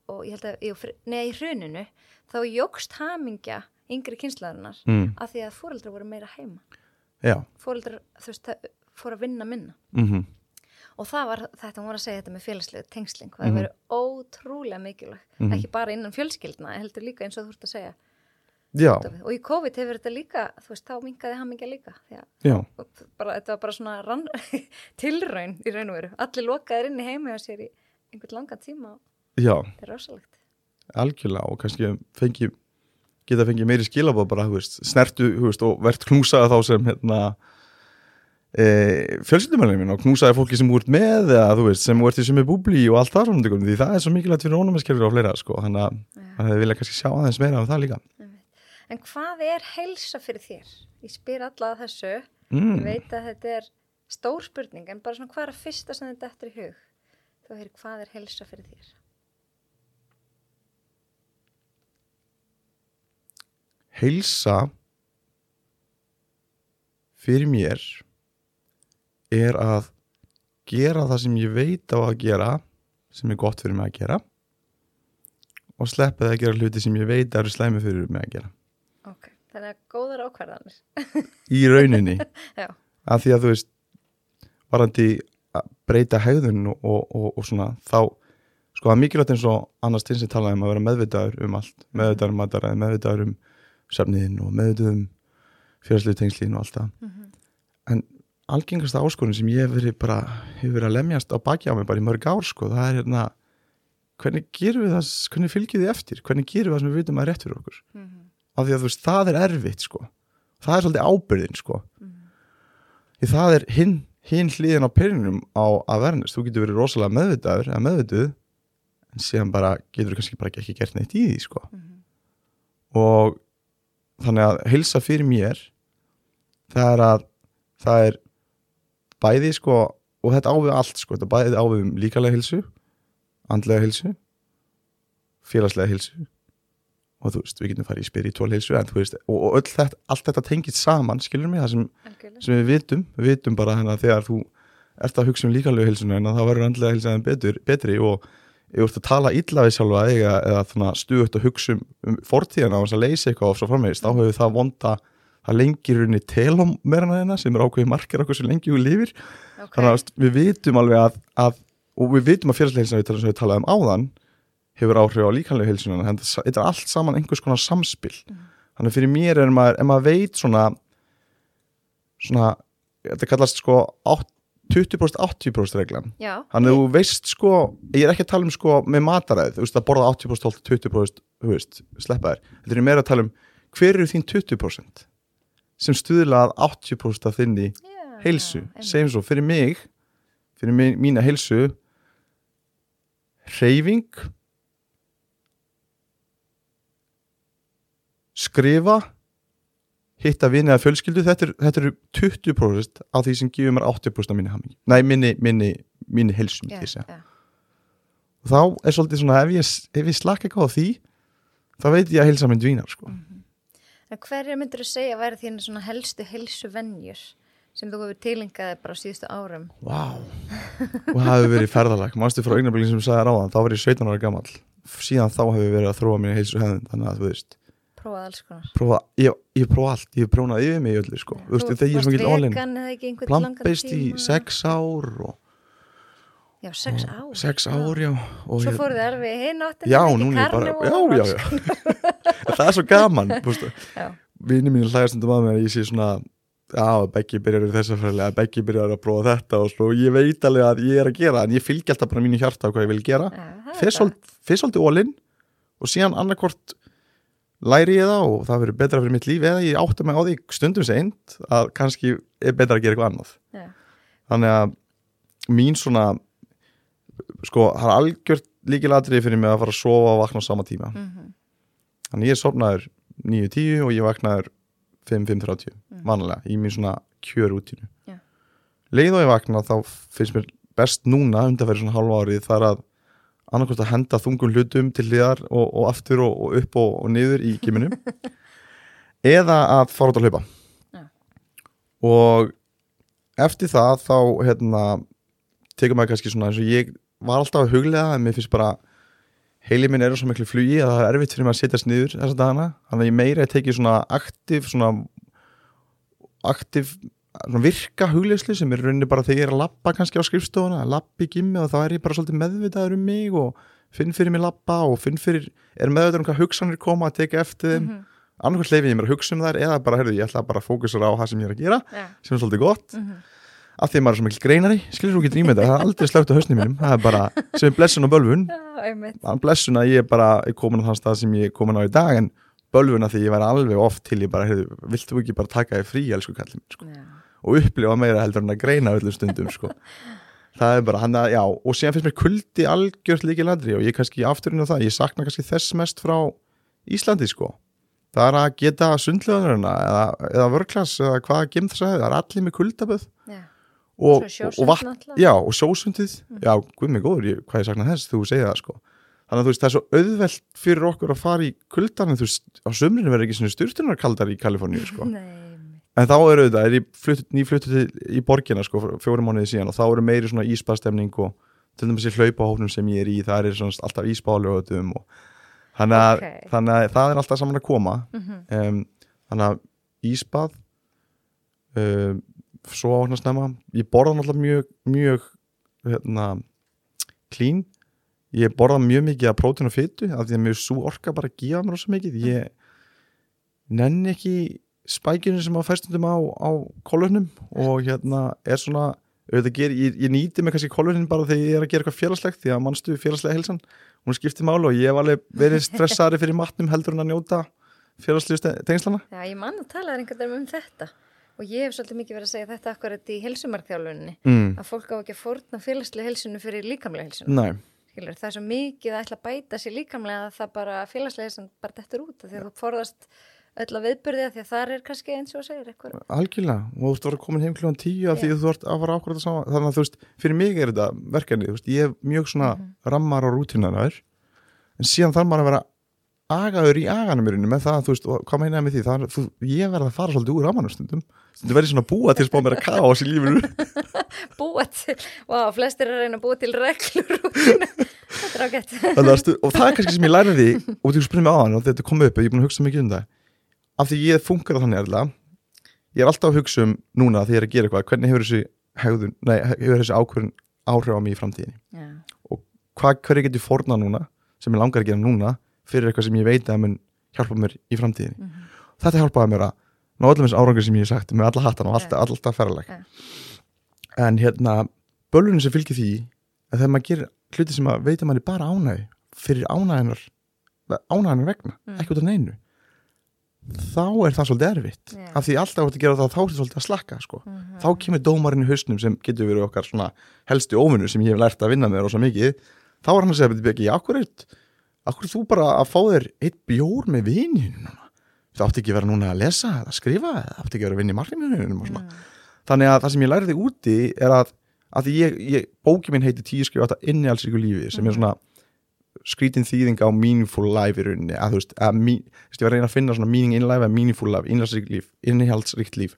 og ég held að, fr- nei, í hruninu þá jógst hamingja yngri kynslaðurinnar mm. af því að fóreldrar voru meira heima fóreldrar, þú veist, það fóru að vinna minna mm og það var þetta, hún var að segja þetta með félagslega tengsling, það mm verið ótrúlega mikilvægt, Mhm. ekki bara innan fjölskyldna heldur líka eins og þú ert að segja. Og í COVID hefur þetta líka þú veist, þá minkaði hamingja líka bara, þetta var bara svona rann, [LAUGHS] tilraun í raun og veru. Allir lokaðir inn í heimi og sér í einhvern langan tíma já, þetta er rosalegt. Algjörlega og kannski fengi geta fengið meiri skilabóð bara, þú veist, snertu, þú veist, og verðt knúsaði þá sem hérna e, fjölskyldumælum og knúsaði fólki sem ert með eða þú veist, sem ert í sem er búbli og allt það svona, því það er svo mikilvægt fyrir ónumiskerfir og fleira, sko, þannig að það hefði vilja kannski sjá aðeins meira um það líka. En hvað er heilsa fyrir þér? ég spyr alla að þessu. Ég mm. veit að þetta er stór spurning en bara svona hvað er að fyrsta sem þetta eftir í hug? Þú heyrir hvað er heilsa fyrir þér? Heilsa fyrir mér er að gera það sem ég veit á að gera sem er gott fyrir mig að gera og sleppa það að gera hluti sem ég veit að eru slæmi fyrir mig að gera. Ok, þannig að góðar ákvarðanir. Í rauninni. [LAUGHS] Af því að þú veist varandi að breyta hegðun og, og, og, svona þá sko það er mikilvægt eins og annars til sem talaði um að vera meðvitaður um allt. Meðvitaður um mataræði, meðvitaður um sefniðin og meðvitaður um fjárslegu tengslín og allt það. Mhm. en algengasta áskorun sem ég hef verið bara hefur verið að lemjast á baki á mig bara í mörg ár sko, það er hérna hvernig gerum við það, hvernig fylgjum við eftir? Hvernig gerum við það sem við vitum að rétt fyrir okkur? Mhm. af því að þú veist, það er erfitt sko. Það er svolítið ábyrðin sko. Mhm. því það er hinn, hinn hliðin á perinum á að verðnast, þú getur verið rosalega meðvitaður eða meðvituð en síðan bara getur kannski bara ekki gert neitt í því sko. Mhm. og þannig að heilsa fyrir mér það er að það er bæði sko og þetta ávið allt sko, þetta bæði ávið um líkalega heilsu andlega heilsu félagslega heilsu. Og þú veist, við getum farið í spiritual heilsu en veist, og, og öll þetta, allt þetta tengið saman, skilur mig, það sem, sem við vitum við vitum bara hérna þegar þú ert að hugsa um líkalega heilsuna en þá verður andlega heilsaðin betur, betri og þú ert að tala illa við sjálfa eða, eða stuðut að hugsa um, um fortíðina og þess að leysa eitthvað og svo framvegist, þá hefur það vonda það lengir rauninni telum meirana þeirna sem er ákveði markir okkur sem lengi við lifir. Ok, þannig að við vitum alveg að, að og við vitum að félagslega heilsuna við, við talaðum áðan hefur áhrif á líkanlega heilsuna en þetta er allt saman einhvers konar samspil. Þannig að fyrir mér er maður, ef maður veit svona svona, þetta kallast sko 8 20% 80% reglan. Þannig að þú veist sko, ég er ekki að tala um sko með mataræð, þú veist að borða 80% 20% þú veist, sleppa þér. Þetta er meira að tala um hver eru þín 20% sem stuðla að 80% af þinni já, heilsu, einmitt. segjum svo fyrir mig fyrir mig, mína heilsu hreyfing skrifa hitta vini eða fjölskyldu þetta, er, eru 20% af því sem gefur mér 80% af minni hamingi nei, minni, minni, minni heilsu myndi já, ég segja. já. og þá er svolítið svona ef ég, ef ég slaka eitthvað á því þá veit ég að heilsa minn dvínar sko. En hverju myndir þú segja að væri þínu svona helstu helsu venjur sem þú hefur tilengaði bara síðustu árum? Vá, og það hefur verið ferðalag Manstu frá augnablikinn sem þú sagði ráðan Þá var ég 17 ára gamall Síðan þá hefur verið að þróa mínu heilsu hefðin Þannig að þú veist Prófað alls konar. prófa, Ég ég prófað allt, ég prófað yfir mig öllu sko. Þú veist, þegar ég er svona ekki allin vegan eða ekki einhvern langan Plantbeist í tíma? sex ár og, Já, sex ár. Sex ár, já og Svo fóruð þið alveg hinn áttin Já, núna er bara Já, já, já [LAUGHS] Það er svo gaman bústu. Já. Vini mín hlægast um að mér ég sé svona Já, Beggi byrjar í þessa fræli að Beggi byrjar að prófa þetta og svo ég veit alveg að ég er að gera en ég fylgi alltaf bara mínu hjarta á hvað ég vil gera fyrst svolítið, ólinn og síðan annarkvort læri ég það og það verður betra fyrir mitt líf eða ég átta mig á því stundum seint að kannski er betra að gera eitthvað annað Já. þannig að mín svona sko, það er algjört líkilatriði fyrir mig að fara að sofa og vakna á sama tíma Mhm. þannig ég er sofnaður 9.10 og ég vaknaður 5.30 vanlega í mín svona kjörútínu Já. leið og ég vakna þá finnst mér best núna undanferði svona halva árið þar að annarkvæmst að henda þungum hlutum til hliðar og, og aftur og, og upp og, og niður í giminu [LAUGHS] eða að fara út að hlaupa Já. og eftir það þá hérna tekur maður kannski svona eins og ég var alltaf að huglega en mér finnst bara heilið minn er svo miklu flugi að það er erfitt fyrir mig að setjast niður þessa dagana þannig að ég meira að tekið svona aktiv svona aktiv svona virka hugleyslu sem er rauninni bara þegar ég er að lappa kannski á skrifstofuna að lappa í gimmi og þá er ég bara svolítið meðvitaður um mig og finn fyrir mig lappa og finn fyrir, er meðvitaður um hvað hugsanir koma að teka eftir þeim mm. -hmm. annarkvæmt leifin ég mér að hugsa um þær eða bara, heyrðu, ég ætla bara að fókusera á það sem ég er að gera Já. sem er svolítið gott Mhm. Af því að maður er svo mikil greinari, skilur þú drýmið þetta það er aldrei slögt á hausnum mínum, það er bara sem blessun og bölvun, blessun að ég er bara er komin á þann stað sem ég er komin á í dag en bölvun að því ég væri alveg oft til ég bara, heyrðu, viltu ekki bara taka þig frí elsku kallum, sko, Já. og upplifa meira heldur en að greina öllum stundum, sko. [LAUGHS] Það er bara, hann að, já, og síðan finnst mér kuldi algjört líki ladri og ég kannski afturinn á það, ég sakna kannski þess mest frá Íslandi, sko. Það er að geta sundleganurina eða, eða vörklass eða hvað gemð og, og, vatn, já, og sjósundið. Já, guð mig góður, ég, hvað ég sakna þess? Þú segir það sko. Þannig að þú veist, það er svo auðvelt fyrir okkur að fara í kuldan en þú veist, á sömrinu verður ekki svona styrtunar kaldar í Kaliforníu sko. En þá eru þetta, er ég flutt, nýfluttu til í borgina sko, fjórum mánuði síðan og þá eru meiri svona ísbastemning og til dæmis í hlaupahóknum sem ég er í það er svona alltaf ísbálögutum og þannig að, Ok. þannig að það er alltaf saman að koma. Mhm. um, þannig að ísbað um, svo ákna snemma. Ég borða náttúrulega mjög mjög hérna, clean. Ég borða mjög mikið af prótín og fytu af því að mjög svo orka bara að gefa mér svo mikið. Ég nenni ekki spækjunum sem að fæstundum á, á kolunum og hérna er svona ger, ég, ég nýti mig kannski kolunin bara þegar ég er að gera eitthvað félagslegt því að mannstu félagslega helsan hún skiptir málu og ég hef alveg verið stressaði fyrir matnum heldur en að njóta félagslegu tengslana. Já, ég man að tala einhvern veginn um þetta og ég hef svolítið mikið verið að segja þetta akkurat í helsumarkþjálfunni mm. að fólk á ekki að fórna félagslega helsunu fyrir líkamlega helsunu Nei, Skilur, það er svo mikið að ætla að bæta sér líkamlega að það bara félagslega helsun bara dettur út því að þú forðast öll að viðbyrði því að það er kannski eins og segir eitthvað. Algjörlega. Og þú ert að vera komin heim kljóðan tíu af því að þú ert að fara ákvæða það sama þannig að þú veist, fyrir mig er þetta verkefni veist, ég hef mjög svona rammar og rútínanar en síðan þarf maður að vera agaður í aganum í rauninni með það, þú veist, og hvað meina ég með því? Það, þú, ég verð að fara svolítið úr rammanum stundum. Stundum verði svona að búa til spá mér að kaos í lífinu. [LAUGHS] Búa til, vá, flestir er að reyna að búa til reglur þetta er ágætt. [LAUGHS] Að og það er kannski sem ég lærði því og þú spurði mig á hann og þetta kom upp og ég er búin að hugsa mikið um það. Af því ég funkar þannig erlega ég er alltaf að hugsa um núna þegar ég er að gera eitthvað hvernig hefur þessi hegðun, nei, hefur þessi ákvörðun áhrif á mig í framtíðinni? Já, hvað, hverju getur forna núna sem ég langar að gera núna fyrir eitthvað sem ég veit að mun hjálpa mér í framtíðinni Mhm. þetta hjálpaði mér að ná öllum þessi árangur sem ég hef sagt með alla hattan og alltaf, Ja. alltaf ferraleg Ja. en hérna bölunum sem fylgir því að þegar maður gerir hluti sem að veit að maður er bara ánægi fyrir ánæginar ánæginar vegna, Mm. ekki út af neinu þá er það svolítið erfitt Já. af því alltaf átt að gera það þá er það svolítið að slakka sko. Mhm. þá kemur dómarinn í hausnum sem getur verið okkar helsti óvinnu sem ég hef lært að vinna með rosa mikið þá er hann að segja, betur ekki, akkur er akkur þú bara að fá þér eitt bjór með vininu það átti ekki vera núna að lesa eða skrifa eða átti ekki vera að vinna í svona. Mm. þannig að það sem ég læriði úti er að, að ég, ég, bóki minn heiti tíu skrifa þetta inni alls ykkur lífi sem er svona skrítin þýðing á meaningful life í rauninni að þú veist, að þú veist, ég var að reyna að finna svona meaning in life að meaningful life, innhaldsríkt líf innihaldsríkt líf.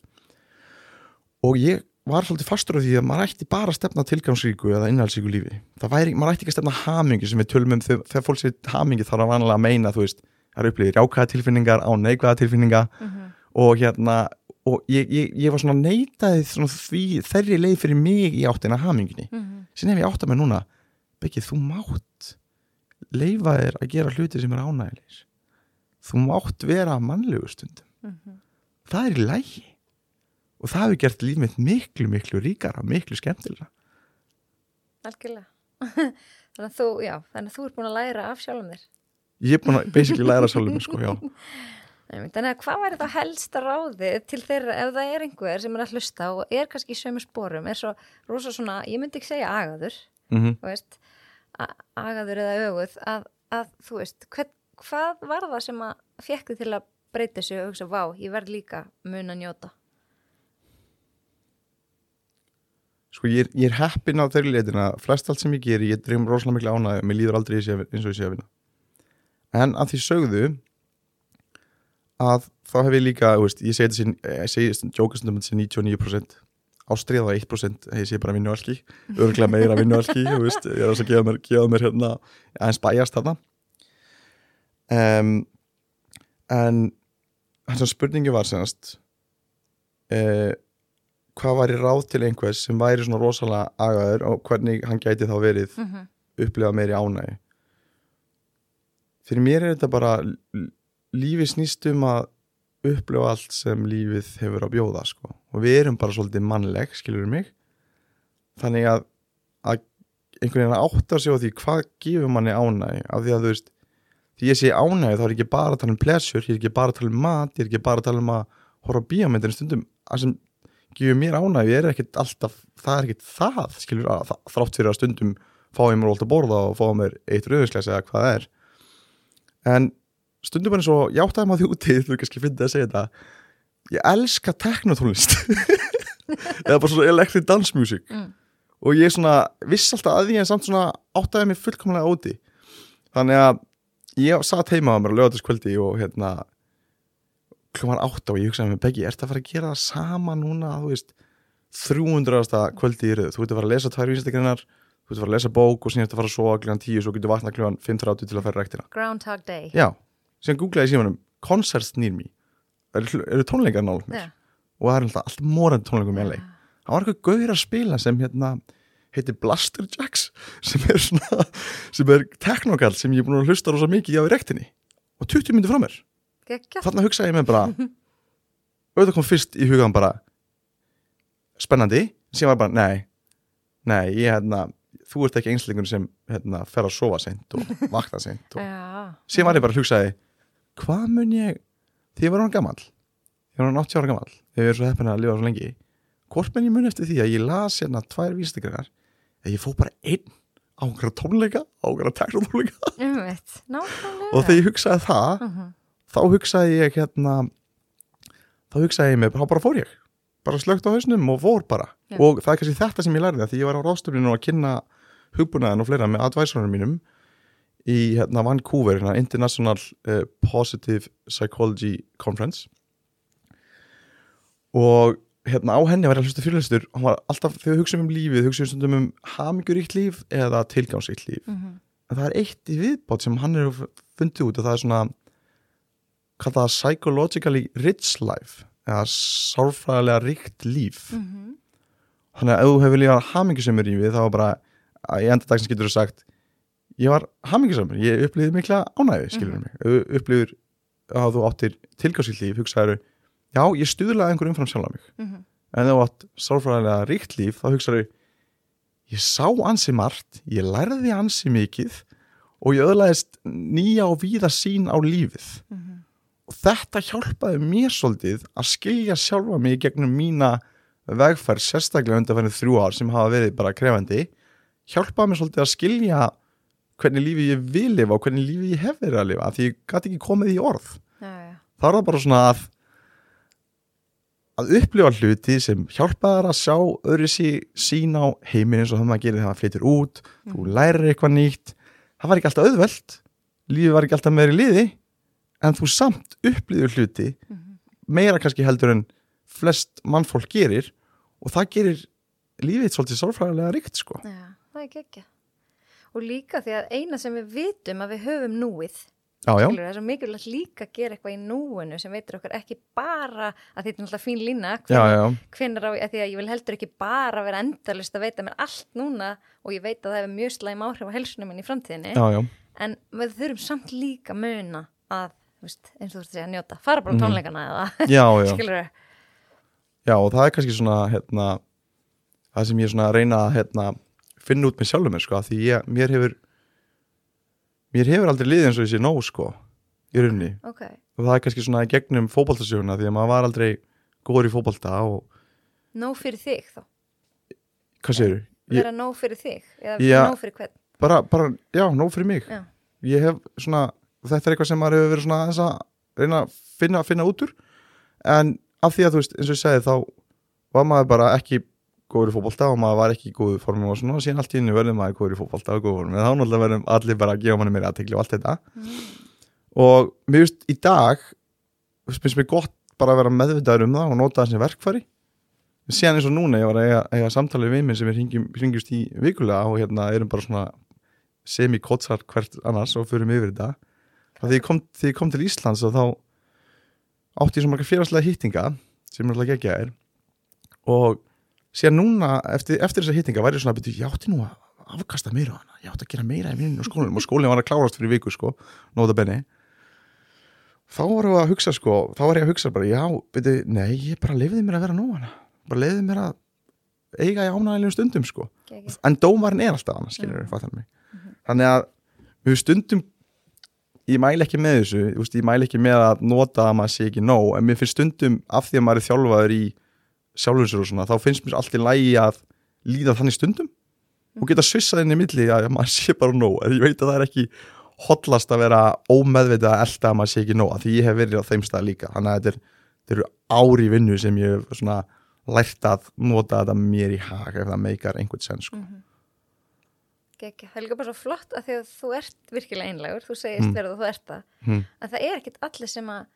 Og ég var svolítið fastur á því að maður ætti bara að stefna tilgangsríku eða innhaldsríku lífi væri, maður ætti ekki að stefna hamingi sem við tölum um þegar, þegar fólk sér hamingi þarf að vanlega að meina þú veist, það eru upplýðir jákvæða tilfinningar á neikvæða tilfinninga Mhm. og hérna og ég, ég, ég var svona neitaði svona því, þeirri leið fyrir mig í áttina haminginni Mhm. síðan hef ég átt að mig núna Beggi, þú mátt leifa þér að gera hluti sem er ánægilegis þú mátt vera mannlegur stundum Mhm. er í lægi og það hefur gert líf mitt miklu, miklu ríkara miklu skemmtilega Algjörlega. [LAUGHS] Þannig að þú, já, þannig að þú ert búin að læra af sjálfum þér. Ég er búin að basically læra sjálfum mér sko, já. [LAUGHS] Þannig að hvað væri þá helsta ráðið til þeirra ef það er einhver sem er að hlusta og er kannski í sömu sporum, er svo rosa svona, ég myndi ekki segja agaður, mm þú veist, agaður eða öguð, að, að þú veist, hvern, hvað var það sem að fekk þið til að breyta þessu og hugsa, vá, ég verð líka mun að njóta. Sko ég er, ég er heppin á þeirri leitina flest allt sem ég geri, ég dreym rosalega miklu ánæg mér líður aldrei ég- eins og ég sé að vinna. En að því sögðu að þá hef ég líka veist, ég segi þetta ég segi jókastundum þetta sem 99% ástriða á 1% ég sé bara vinnualki, örglega meira vinnualki veist, ég er að gefa mér, gefa mér hérna, aðeins bæjast þarna. Um, en hans að spurningi var senast eh, hvað væri ráð til einhvers sem væri svona rosalega agaður og hvernig hann gæti þá verið Mm -hmm. upplifa meiri ánægi fyrir mér er þetta bara l- lífið snýst um að upplifa allt sem lífið hefur að bjóða sko. og við erum bara svolítið mannleg skilur mig þannig að, að einhvern veginn að átta sig á því hvað gefur manni ánægi af því að þú veist því ég sé ánægi þá er ekki bara að tala um pleasure ég er ekki bara að tala um mat, ég er ekki bara að tala um að horfa á bíómyndir stundum að sem gefur mér ánægi er ekkit alltaf það er ekkit það skilur að það- þrátt fyrir að stundum fá ég mér alltaf borða og fá mér eitt rauðinsglæs eða hvað það er. En stundum er eins og ég áttaði maður því úti [LAUGHS] þú kannski fyndið að segja þetta ég elska teknotónlist [LAUGHS] eða bara svona electric dance music. Mm. og ég svona viss alltaf að því en samt svona áttaði mig fullkomlega úti þannig að ég satt heima á mér á lögataskvöldi og hérna klumar átta og ég hugsaði með Beggi, ertu að fara að gera það sama núna, þú veist 300. kvöldi í röð, þú ert að fara að lesa tvær vísindagreinar, þú ert að fara að lesa bók og síðan ertu að fara að sofa klukkan 10 svo getur vakna klukkan 5.30 til að fara rektina Groundhog Day. já, síðan googlaði ég símanum concerts near me eru, eru tónleikar nála mér Já. og það er alltaf allt morandi tónleikum í LA það var eitthvað gauður að spila sem hérna heitir Blaster Jacks sem er svona, sem er teknokall sem ég er búin að hlusta rosa mikið á í rektinni og 20 myndi frá mér. Þarna hugsaði ég með bara auðvitað kom fyrst í hugan bara spennandi, sem var bara nei, nei, ég hérna þú ert ekki einslingur sem hérna fer að sofa seint og [LAUGHS] vakna seint og sem var ég bara að hugsaði hvað mun ég, því ég var hann gamall ég var hann 80 ára gamall þegar ég er svo heppin að lifa svo lengi hvort mun ég mun eftir því að ég las hérna tvær vístegreinar að ég fó bara einn á einhverja tónleika á einhverja teknotónleika og þegar ég hugsaði það Mhm. Þá hugsaði ég hérna þá hugsaði ég mig, þá bara fór ég bara slögt á hausnum og fór bara Já. og það er kannski þetta sem ég lærði því ég var á ráðstöfninu að kynna hugbúnaðin og fleira með advisorunum mínum í hérna Vancouver hérna, International uh, Positive Psychology Conference og hérna á henni var ég að hlusta fyrirlistur hann var alltaf, þegar við hugsaum um lífið hugsaum við stundum um hamingjuríkt líf eða tilgangsríkt líf Mhm. en það er eitt í viðbót sem hann er fundið út og það er svona kallað psychologically rich life eða sárfræðilega ríkt líf mm -hmm. þannig að ef þú hefur lífað hamingisamur í við þá bara, í enda dagsins getur þú sagt ég var hamingisamur, ég upplýði mikla ánæði, skilur mig ef þú upplýður að þú áttir tilgáðsvíl líf, hugsaður já, ég stuðlaði einhver umfram sjálf á mig Mm -hmm. en ef þú átt sálfræðilega ríkt líf þá hugsaður ég sá ansi margt, ég lærði ansi mikið og ég öðlaðist nýja og víða sín á lífið Mhm. Og þetta hjálpaði mér svolítið að skilja sjálfa mig gegnum mína vegferð sérstaklega undanfærið þrjú ár sem hafa verið bara krefandi hjálpaði mér svolítið að skilja hvernig lífi ég vil lifa og hvernig lífi ég hef verið að lifa því ég gæti ekki komið í orð. Já, þá er það bara svona að að upplifa hluti sem hjálpaðar að sjá öðru sí, sín á heiminn eins og það maður gerir þegar maður flytur út þú lærir eitthvað nýtt. Það var ekki alltaf auðvelt. Lífið var ekki alltaf meiri liði en þú samt upplifur hluti Mhm. meira kannski heldur en flest mannfólk gerir og það gerir lífið svolítið sálfræðilega ríkt sko. Já, það er gekkja og líka því að eina sem við vitum að við höfum núið já, já, skilur, það er svo mikilvægt líka að gera eitthvað í núinu sem veitir okkur ekki bara að þetta er náttúrulega fín lína á, að því að ég vil heldur ekki bara vera endalist að veita mér allt núna og ég veit að það hefur mjög slæm áhrif á helsunum minn í framtíðinni. Já, já. en við þurfum samt líka muna að, veist, eins og þú ert að segja, njóta fara bara Mhm. tónleikana eða, já, já. [LAUGHS] Já, og það er kannski svona hérna, það sem ég svona að reyna að hérna, finna út með sjálfum mér sko, því ég, mér hefur mér hefur aldrei liðið eins og sé nóg sko, í rauninni ok, og það er kannski svona gegnum fótboltasöguna því að maður var aldrei góður í fótbolta og nóg fyrir þig þá hvað Ég- vera nóg fyrir þig eða Já. nóg fyrir hvern bara, bara, já, nóg fyrir mig Já. ég hef svona, þetta er eitthvað sem maður hefur verið svona aðeins að reyna að finna, finna út úr. En af því að þú veist, eins og ég segi þá var maður bara ekki góður í fótbolta og maður var ekki í góðu formum og svona. Og síðan allt í henni verður maður góður í fótbolta og góður formum en þá náttúrulega verðum allir bara að gefa manni meira aðtekli og allt þetta. Og mér veist í dag finnst mér gott bara að vera meðvitaður um það og nota það sem verkfæri. Síðan eins og núna ég var að eiga, eiga samtalið við minn sem við hringjum, hringjumst í vikulega og hérna erum bara svona semi-kotsar hvert annars og förum yfir þetta þegar ég kom, þegar ég kom til Íslands og þá átti ég svo marga félagslega hýttinga sem er alltaf geggja er og síðan núna eftir, eftir þessa hýttinga væri ég svona að byrja, ég átti nú að afkasta meira á hana, ég átti að gera meira í vinninu og skólinum og skólinn var að klárast fyrir viku sko, nóta benni þá voru að hugsa sko, þá var ég að hugsa bara, já, byrju, nei, ég bara leiði mér að vera nú hana, bara leiði mér að eiga í ánægilegum stundum sko. En dómarinn er alltaf annars skilur Mm. við, mig. Þannig að við stundum ég mæli ekki með þessu veist, ég mæli ekki með að nota að maður sé ekki nóg en mér finnst stundum af því að maður er þjálfaður í sjálfum sér og svona þá finnst mér allt í lægi að líða þannig stundum og geta svissað inn í milli að maður sé bara nóg en ég veit að það er ekki hotlast að vera ómeðvitað að elda að maður sé ekki nóg af því ég hef verið á þeim stað líka þannig að þetta, er, þetta eru ári vinnu sem ég hef svona lært að nota þetta mér í hag ef það meikar einhvern sen sko. Mhm. Gekki. það er líka bara svo flott að því að þú ert virkilega einlegur, þú segist Mm. verið og þú ert það mm. að það er ekkit allir sem að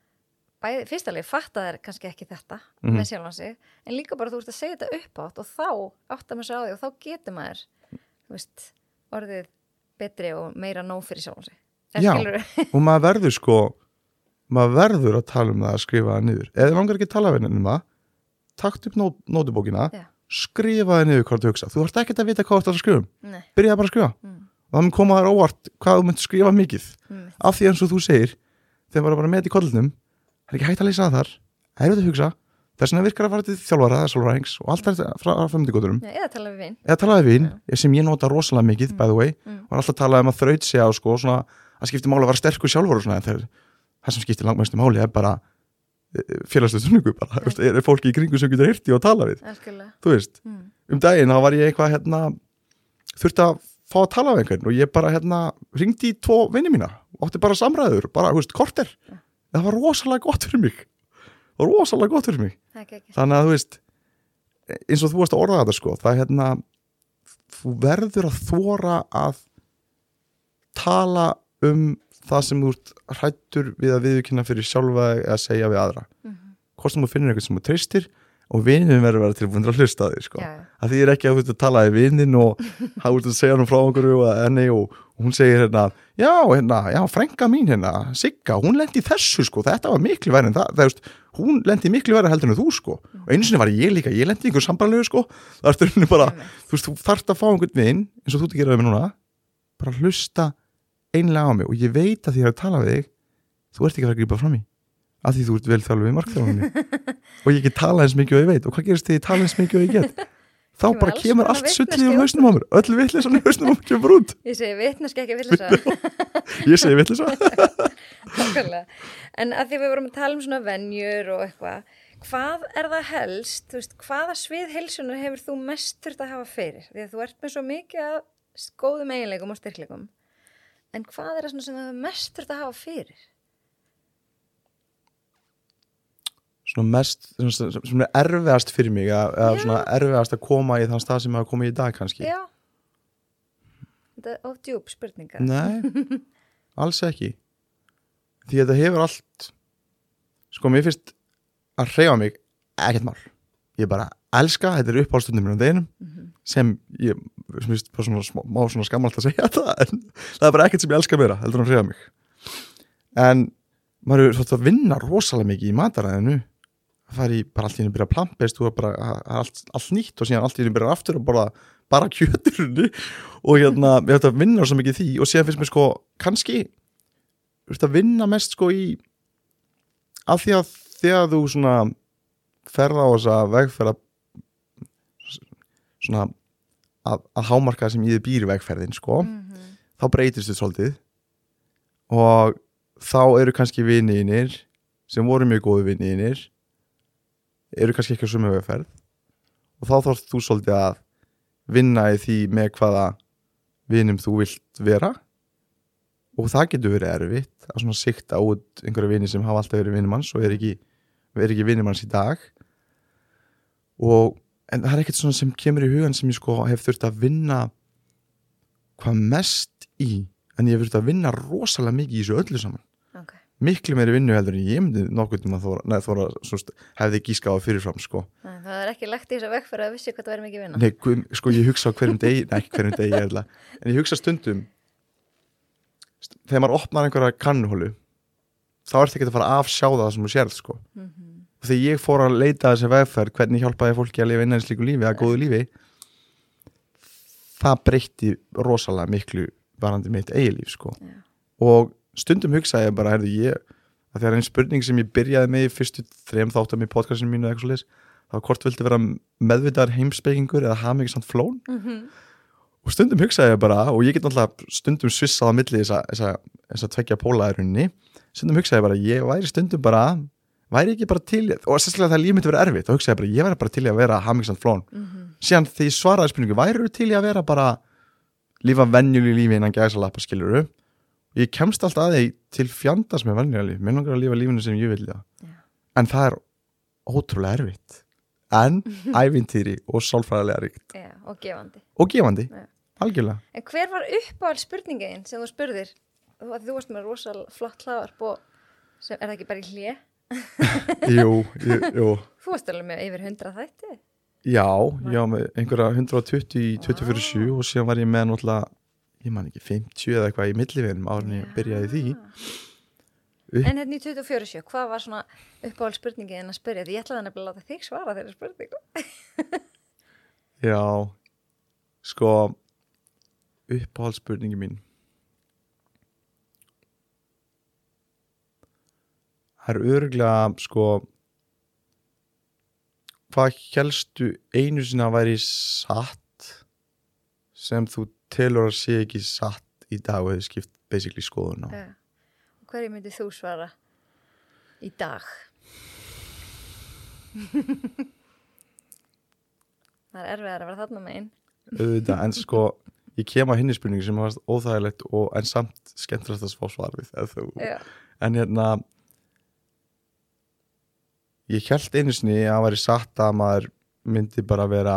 bæði, fyrst alveg fatta þær kannski ekki þetta Mhm. með sjálfan sig, en líka bara þú ert að segja þetta upp átt og þá áttar maður sig á því og þá getur maður veist, orðið betri og meira nóg fyrir sjálfan sig En Já. [LAUGHS] og maður verður sko maður verður að tala um það að skrifa það niður eða langar ekki að tala við henni um það takt upp nót, nótubókina Já. Skrifa það niður hvað þú hugsa. Þú þarft ekki að vita hvað þú ert að skrifa um. Byrjaði bara að skrifa. Mm. og mun koma þér óvart hvað þú mynd skrifa mikið. Mm, af því eins og þú segir þegar maður er bara með í kollunum það er ekki hægt að leysa þar það er auðvitað að hugsa. Þess vegna virkar að fara til þjálfara eða sálfræðings og allt þetta frá Já, eða tala við vinn eða talaði við vinn sem ég nota rosalega mikið by the way. Mm. og er alltaf tala um að þraut sig á sko, svona, að er bara veist, er, fólki í kringu sem getur hirti og tala við, Algjörlega. þú veist. Mm. um daginn þá var ég eitthvað hérna þurfti að fá að tala við einhvern og ég bara hérna ringdi í tvo vinni mína og átti bara samræður, bara, þú veist, korter. Ja. það var rosalega gott fyrir mig. Það var rosalega gott fyrir mig. Er ekki þannig að þú veist eins og þú varst að orða þetta sko það er hérna þú verður að þóra að tala um það sem þú ert hrættur við að viðkynna fyrir sjálfa þig eða segja við aðra mm hvort sem þú finnir eitthvað sem þú treystir og vinnin verður að vera tilbúin til að hlusta því sko. Já. að því er ekki að þú ert að tala við vinnin og [LAUGHS] hafa út að segja hann frá einhverju og og, hún segir hérna, já, hérna, já, frænka mín hérna, Sigga, hún lendi í þessu sko, þetta var miklu verið en það, það veist, hún lendi miklu verið heldur en þú sko og einu sinni var ég líka, ég lendi í einhver sambarlegu sko það er bara, Einmitt. þú veist, þú þarft að fá einhvern vinn, eins og þú ert að gera við mig núna bara hlusta einlega á mig og ég veit að því að ég er að tala við þig þú ert ekki að fara að grípa fram í af því þú ert vel þjálfur við markþjálfunni [LAUGHS] og ég get tala eins mikið og ég veit og hvað gerist því ég tala eins mikið og ég get [LAUGHS] þá bara kemur allt úr út. hausnum á mér öll vittlisann í hausnum á mér kemur út [LAUGHS] Ég segi vitneski ekki villisa ég segi vittlisa. En að því við vorum að tala um svona venjur og eitthvað, hvað er það helst, þú veist, hvaða svið heilsunar hefur þú mest þurft að hafa fyrir? Því að þú ert með svo mikið að góðum eiginleikum og styrkleikum. En hvað er það svona sem hefur mest þurft að hafa fyrir? svona mest, svona, er erfiðast fyrir mig eða svona erfiðast að koma í þann stað sem hafa komið í dag kannski Já. Þetta er of djúb spurninga. Nei, [LAUGHS] alls ekki Því að þetta hefur allt Sko, mér finnst að hreyfa mig ekkert mál Ég bara elska, þetta er uppáhaldstundum mér á deginum Mhm. sem ég sem bara svona, má svona skammalt að segja [LAUGHS] þetta en það er bara ekkert sem ég elska meira heldur að hreyfa mig. En maður er svolítið að vinna rosalega mikið í mataræðinu. Það fari bara allt í henni byrja að plampest og bara það allt, allt nýtt og síðan allt í henni byrja aftur og bara, bara kjöturunni og hérna, ég ætti að vinna svo mikið í því og síðan finnst mér sko, kannski þú veist að vinna mest sko í af því að þegar þú svona ferða á þessa vegferða svona að, að hámarka sem ég býr vegferðin sko, Mhm. þá breytist þið svolítið. Og þá eru kannski viniðinir sem voru mjög góðu viniðinir eru kannski ekki á sömu vegferð. Og þá þarf þú svolítið að vinna í því með hvaða vinum þú vilt vera. Og það getur verið erfitt að svona sikta út einhverja vini sem hafa alltaf verið vinum hans og er ekki, ekki vinum hans í dag og en það er ekkert svona sem kemur í hugan sem ég sko hef þurft að vinna hvað mest í en ég hef þurft að vinna rosalega mikið í þessu öllu saman Ok. miklu meiri vinnu heldur en ég myndi nokkuð um að þóra, neð, þóra svonst, hefði gískað á fyrirfram sko. Nei, Það er ekki lagt í þess að vegfæra að vissi hvað það verður mikið vinna. Nei, sko ég hugsa hverjum degi nei, ekki hverjum degi eða en ég hugsa stundum st- þegar maður opnar einhverja kannuhólu þá ertu ekki að fara að afsjá það sem þú sérð sko. Mhm. og þegar ég fór að leita þessi vegferð hvernig hjálpaði fólki að lifa innan slíku lífi að góðu lífi það breytti rosalega miklu varandi mitt eigilíf sko. Já. og stundum hugsaði ég bara ég, að það er einn spurning sem ég byrjaði með í fyrstu þrejum þáttum í podcastinu mínu svoleiðis, það var hvort viltu vera meðvitaðar heimspekingur eða hafa mikið samt flón Mhm. og stundum hugsaði ég bara og ég get náttúrulega stundum svissað á milli þess að tvekja pólaðurunni stundum hugsaði ég bara, ég væri stundum bara væri ekki bara til, og sérstaklega það líf mitt verið erfitt, þá hugsaði ég bara, ég væri bara til að vera hafmyggsand flón, Mhm. síðan þegar ég svaraði spurningu, væri til í að vera bara lífa venjulegu lífi innan gæsalappa skiluru og ég kemst alltaf að því til fjandast með venjulega líf, mér langar að lífa lífinu sem ég vil já. Já. en það er ótrúlega erfitt en [LAUGHS] ævintýri og sálfræðilega ríkt Já, og gefandi. og gefandi, Já. algjörlega En hver var uppáhald spurningin sem þú spurðir? Þú, þú varst með rosal flott hlaðvarp og sem, er það ekki bara í hlje? [LAUGHS] jú, jú, jú, Þú varst alveg með yfir 100 þætti. já, já með einhverja 120 í 24 og síðan var ég með náttúrulega ég man ekki 50 eða eitthvað í milliveginum árin ég byrjaði því Upp- En hérna í 24.7, hvað var svona uppáhald spurningin að spyrja? Því ég ætlaði nefnilega að láta þig svara þeirra spurningu. [LAUGHS] Já, sko uppáhaldsspurningi mín Það er örgulega sko hvað helstu einu sinna að væri satt sem þú telur að sé ekki satt í dag og hefur skipt basically skoðun á. Og hverju myndið þú svara í dag? [LAUGHS] það er erfiðar að vera þarna megin. auðvitað, en sko ég kem að hinni spurningu sem var óþægilegt og en samt skemmtilegt að fá svar við en hérna ég held einu sinni að það væri satt að maður myndi bara vera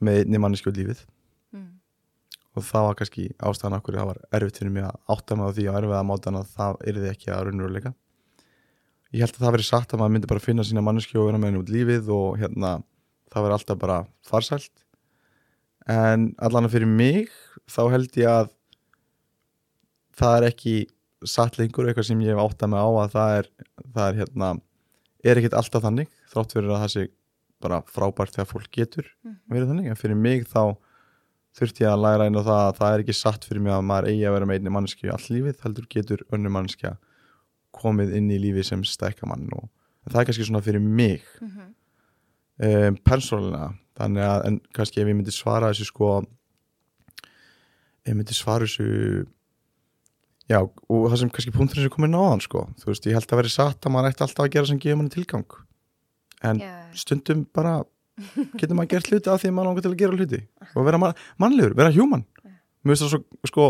með einni manneski á lífið. Mm. og það var kannski ástæðan okkur það var erfitt fyrir mig að átta mig á því á erfiða mátan að það yrði ekki að raunveruleika. Ég held að það væri satt að maður myndi bara finna sína manneski og vera með henni út lífið og hérna það væri alltaf bara farsælt. En allan fyrir mig þá held ég að það er ekki satt lengur eitthvað sem ég hef átt að mig á að það er, það er hérna er ekkit alltaf þannig þrátt fyrir að það sé bara frábært þegar fólk getur verið þannig, en fyrir mig þá þurfti ég að læra einu það að það er ekki satt fyrir mig að maður eigi að vera með einni mannski all lífið, heldur getur önnu mannskja komið inn í lífi sem stækka mann og það er kannski svona fyrir mig. Mhm. um, persónulega þannig að, kannski ef ég myndi svara þessu sko ef ég myndi svara þessu já, og það sem kannski punkturinn sem komið náðan sko, þú veist, ég held að veri satt að maður ætti alltaf að gera sem gefur manni tilgang. En Já, stundum bara [LAUGHS] getur maður gert hluti af því að maður langar til að gera hluti. Og vera man, mannlegur, vera human. Mér finnst það svo, sko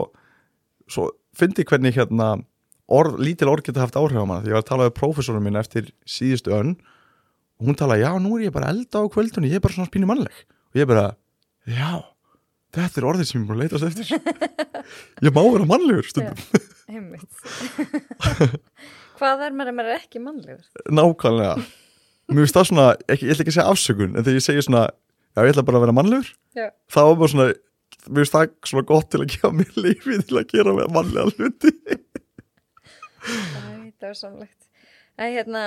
svo fyndi hvernig hérna orð, lítil orð geta haft áhrif á mann. Því ég var að tala við prófessorum minn eftir síðustu önn og hún talaði, já, nú er ég bara elda á kvöldunni, ég er bara svona spínu mannleg. Og ég bara, já þetta er orðið sem ég er bara að leitast eftir ég má vera mannlegur stundum einmitt [LAUGHS] Hvað er maður ef maður er ekki mannlegur? nákvæmlega mér finnst það svona, ekki, ég ætla ekki að segja afsökun en þegar ég segi svona, já, ég ætla bara að vera mannlegur Já. þá er bara svona mér finnst það svona gott til að gefa mér lífi til að gera með mannlega hluti það var samlegt. Æ, hérna,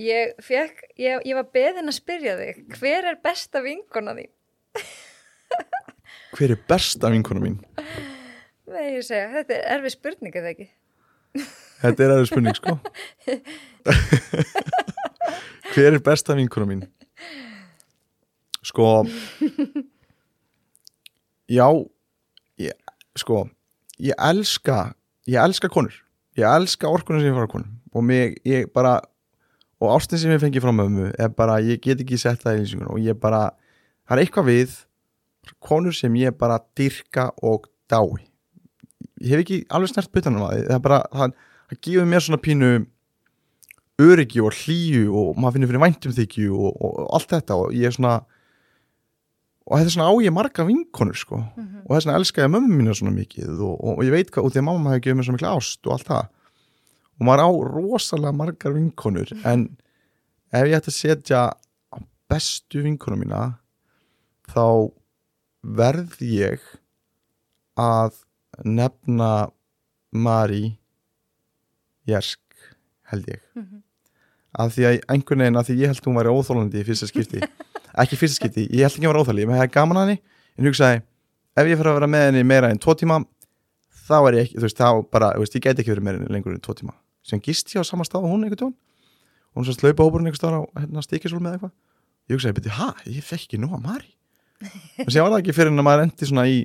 ég fekk, ég, ég var beðin að spyrja þig, hver er besta vinkona þín? Hver er besta vinkona mín? Nei, ég segja, þetta er erfið spurning, eða ekki? Þetta er aðeins spurning, sko [LAUGHS] hver er besta vinkona mín? sko já ég, sko ég elska, ég elska konur ég elska orkunum sem ég fara konum og mig, ég bara og ástin sem ég fengi frá mömmu er bara, ég get ekki sett það í lýsingun og ég bara, það er eitthvað við konur sem ég bara dyrka og dái. Ég hef ekki alveg snert butanum að það er bara, það, það gefur mér svona pínu öryggi og hlýju og maður finnir fyrir væntum þykju og, og, og allt þetta og ég er svona og þetta er svona á ég marga vinkonur sko. Og þess vegna elska ég mömmu mínu svona mikið og, og, ég veit hvað, og því að mamma hefur gefið mér svo mikla ást og allt það. Og maður á rosalega margar vinkonur en ef ég ætti að setja bestu vinkonum mína þá verð ég að nefna Mari Jersk held ég. Af því að einhvern veginn, af því ég held hún væri óþólandi í fyrsta skipti, [LAUGHS] ekki fyrsta skipti ég held ekki hún var óþóli, ég hefði gaman að henni. En hugsaði, ef ég fyrir að vera með henni meira en tvo tíma, þá er ég ekki þú veist, þá bara, þú veist, ég gæti ekki verið með henni lengur en tvo tíma, sem gist ég á sama stað og hún einhvern tón, og hún sérst laupa hópurinn einhvern stað á hérna, stíkisól með eitthvað. Ég hugsaði, beti, ha, ég fekk ekki nú að Mari og sem var það ekki fyrir en að maður endi svona í,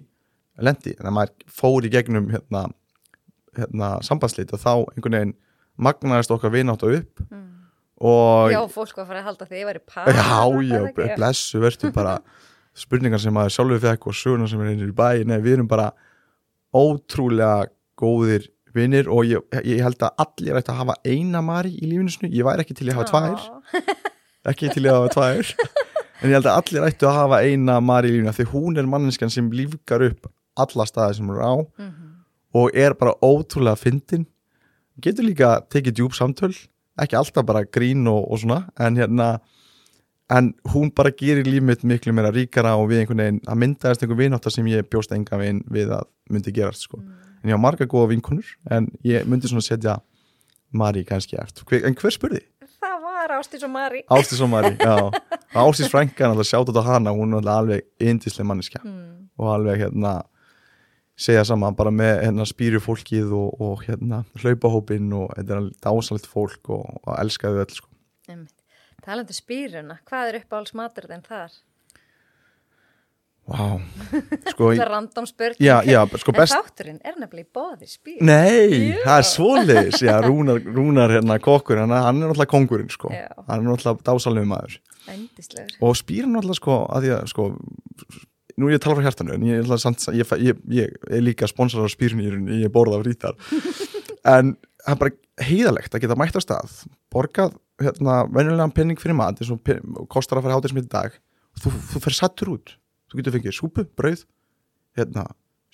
lendi, en að maður fór í gegnum hérna, hérna sambandslít og þá einhvern veginn magnaðist okkar vinátt upp og Já, fólk var að fara að halda því ég væri par. já, já, ekki? blessu verður bara [LAUGHS] spurningar sem maður sjálfur fekk og söguna sem er einnig í bæ. Nei, við erum bara ótrúlega góðir vinnir og ég, ég held að allir ætti að hafa eina Mari í lífinu snu, ég væri ekki til að hafa tvær. Ekki til að hafa tvær en ég held að allir ættu að hafa eina af því hún er manneskan sem lífgar upp alla staði sem hún er á Mhm. og er bara ótrúlega fyndin getur líka tekið djúb samtöl ekki alltaf bara grín og, og svona en hérna en hún bara gerir líf mitt miklu meira ríkara og við einhvern veginn, að myndaðist einhver vináttar sem ég bjóst enga veginn við að myndi gerast sko. en ég á marga góða vinkonur en ég myndi svona setja Mari kannski eftir, en hver spurði? Var Ástís og Mari. Ástís og Mari, já [LAUGHS] Ástís Frænka, náttúrulega sjátt á hana hún er alveg yndislega manneskja Mm. og alveg hérna segja saman bara með hérna spýru fólkið og, og hérna hlaupahópin og þetta er alveg dásalegt fólk og, og elskaðu öll sko. Talandi um spýruna, hvað er uppáhalds matur þinn þar? Vá, [LAUGHS] sko Það er random spurning. já, já, sko En best þátturinn er nefnilega í bóði spýr. Nei, Já. það er svoleiðis já, Rúnar, Rúnar hérna kokkur hann, hann er náttúrulega kongurinn sko hann er náttúrulega dásalegu maður Ændislegur. og spýr náttúrulega sko að því að sko nú ég tala frá hjartanu en ég, samt, ég, ég, ég, ég er líka sponsor á spýrnýrun ég borða af rítar [LAUGHS] en það er bara heiðalegt að geta mætt á stað borgað hérna venjulegan penning fyrir mat eins og kostar að fara hátismið í dag þú, þú fer sattur út þú getur fengið súpu, brauð hérna,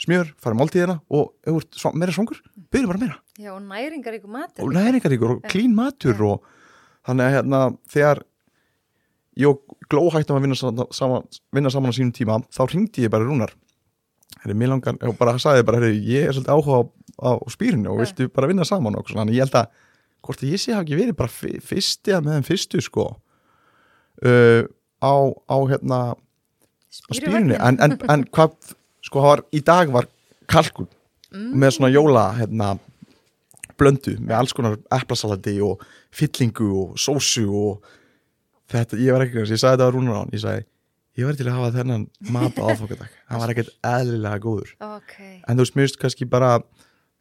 smjör, fara máltíðina og ef þú ert meira svongur, byrju bara meira. Já, og næringaríku matur. og næringaríkur og klín matur og þannig að hérna þegar ég og Gló hættum að vinna saman, vinna saman á sínum tíma þá ringdi ég bara Rúnar. Herri, mér langar, og bara sagði bara, herri, ég er svolítið áhuga á, á spýrinu og Ja. viltu bara vinna saman og svona, þannig ég held að hvort að ég sé hafa ekki verið bara fyrsti að með þeim fyrstu sko. Uh, á, á hérna á spýrinu, en, en, en hvað sko, var, í dag var kalkun með svona jóla hérna, blöndu með alls konar eplasalati og fyllingu og sósu og þetta, ég var ekki, ég sagði þetta á Rúnar á hann, ég sagði ég var til að hafa þennan mat á [LAUGHS] aðfokadag það var ekkert eðlilega góður. Ok, en þú veist kannski bara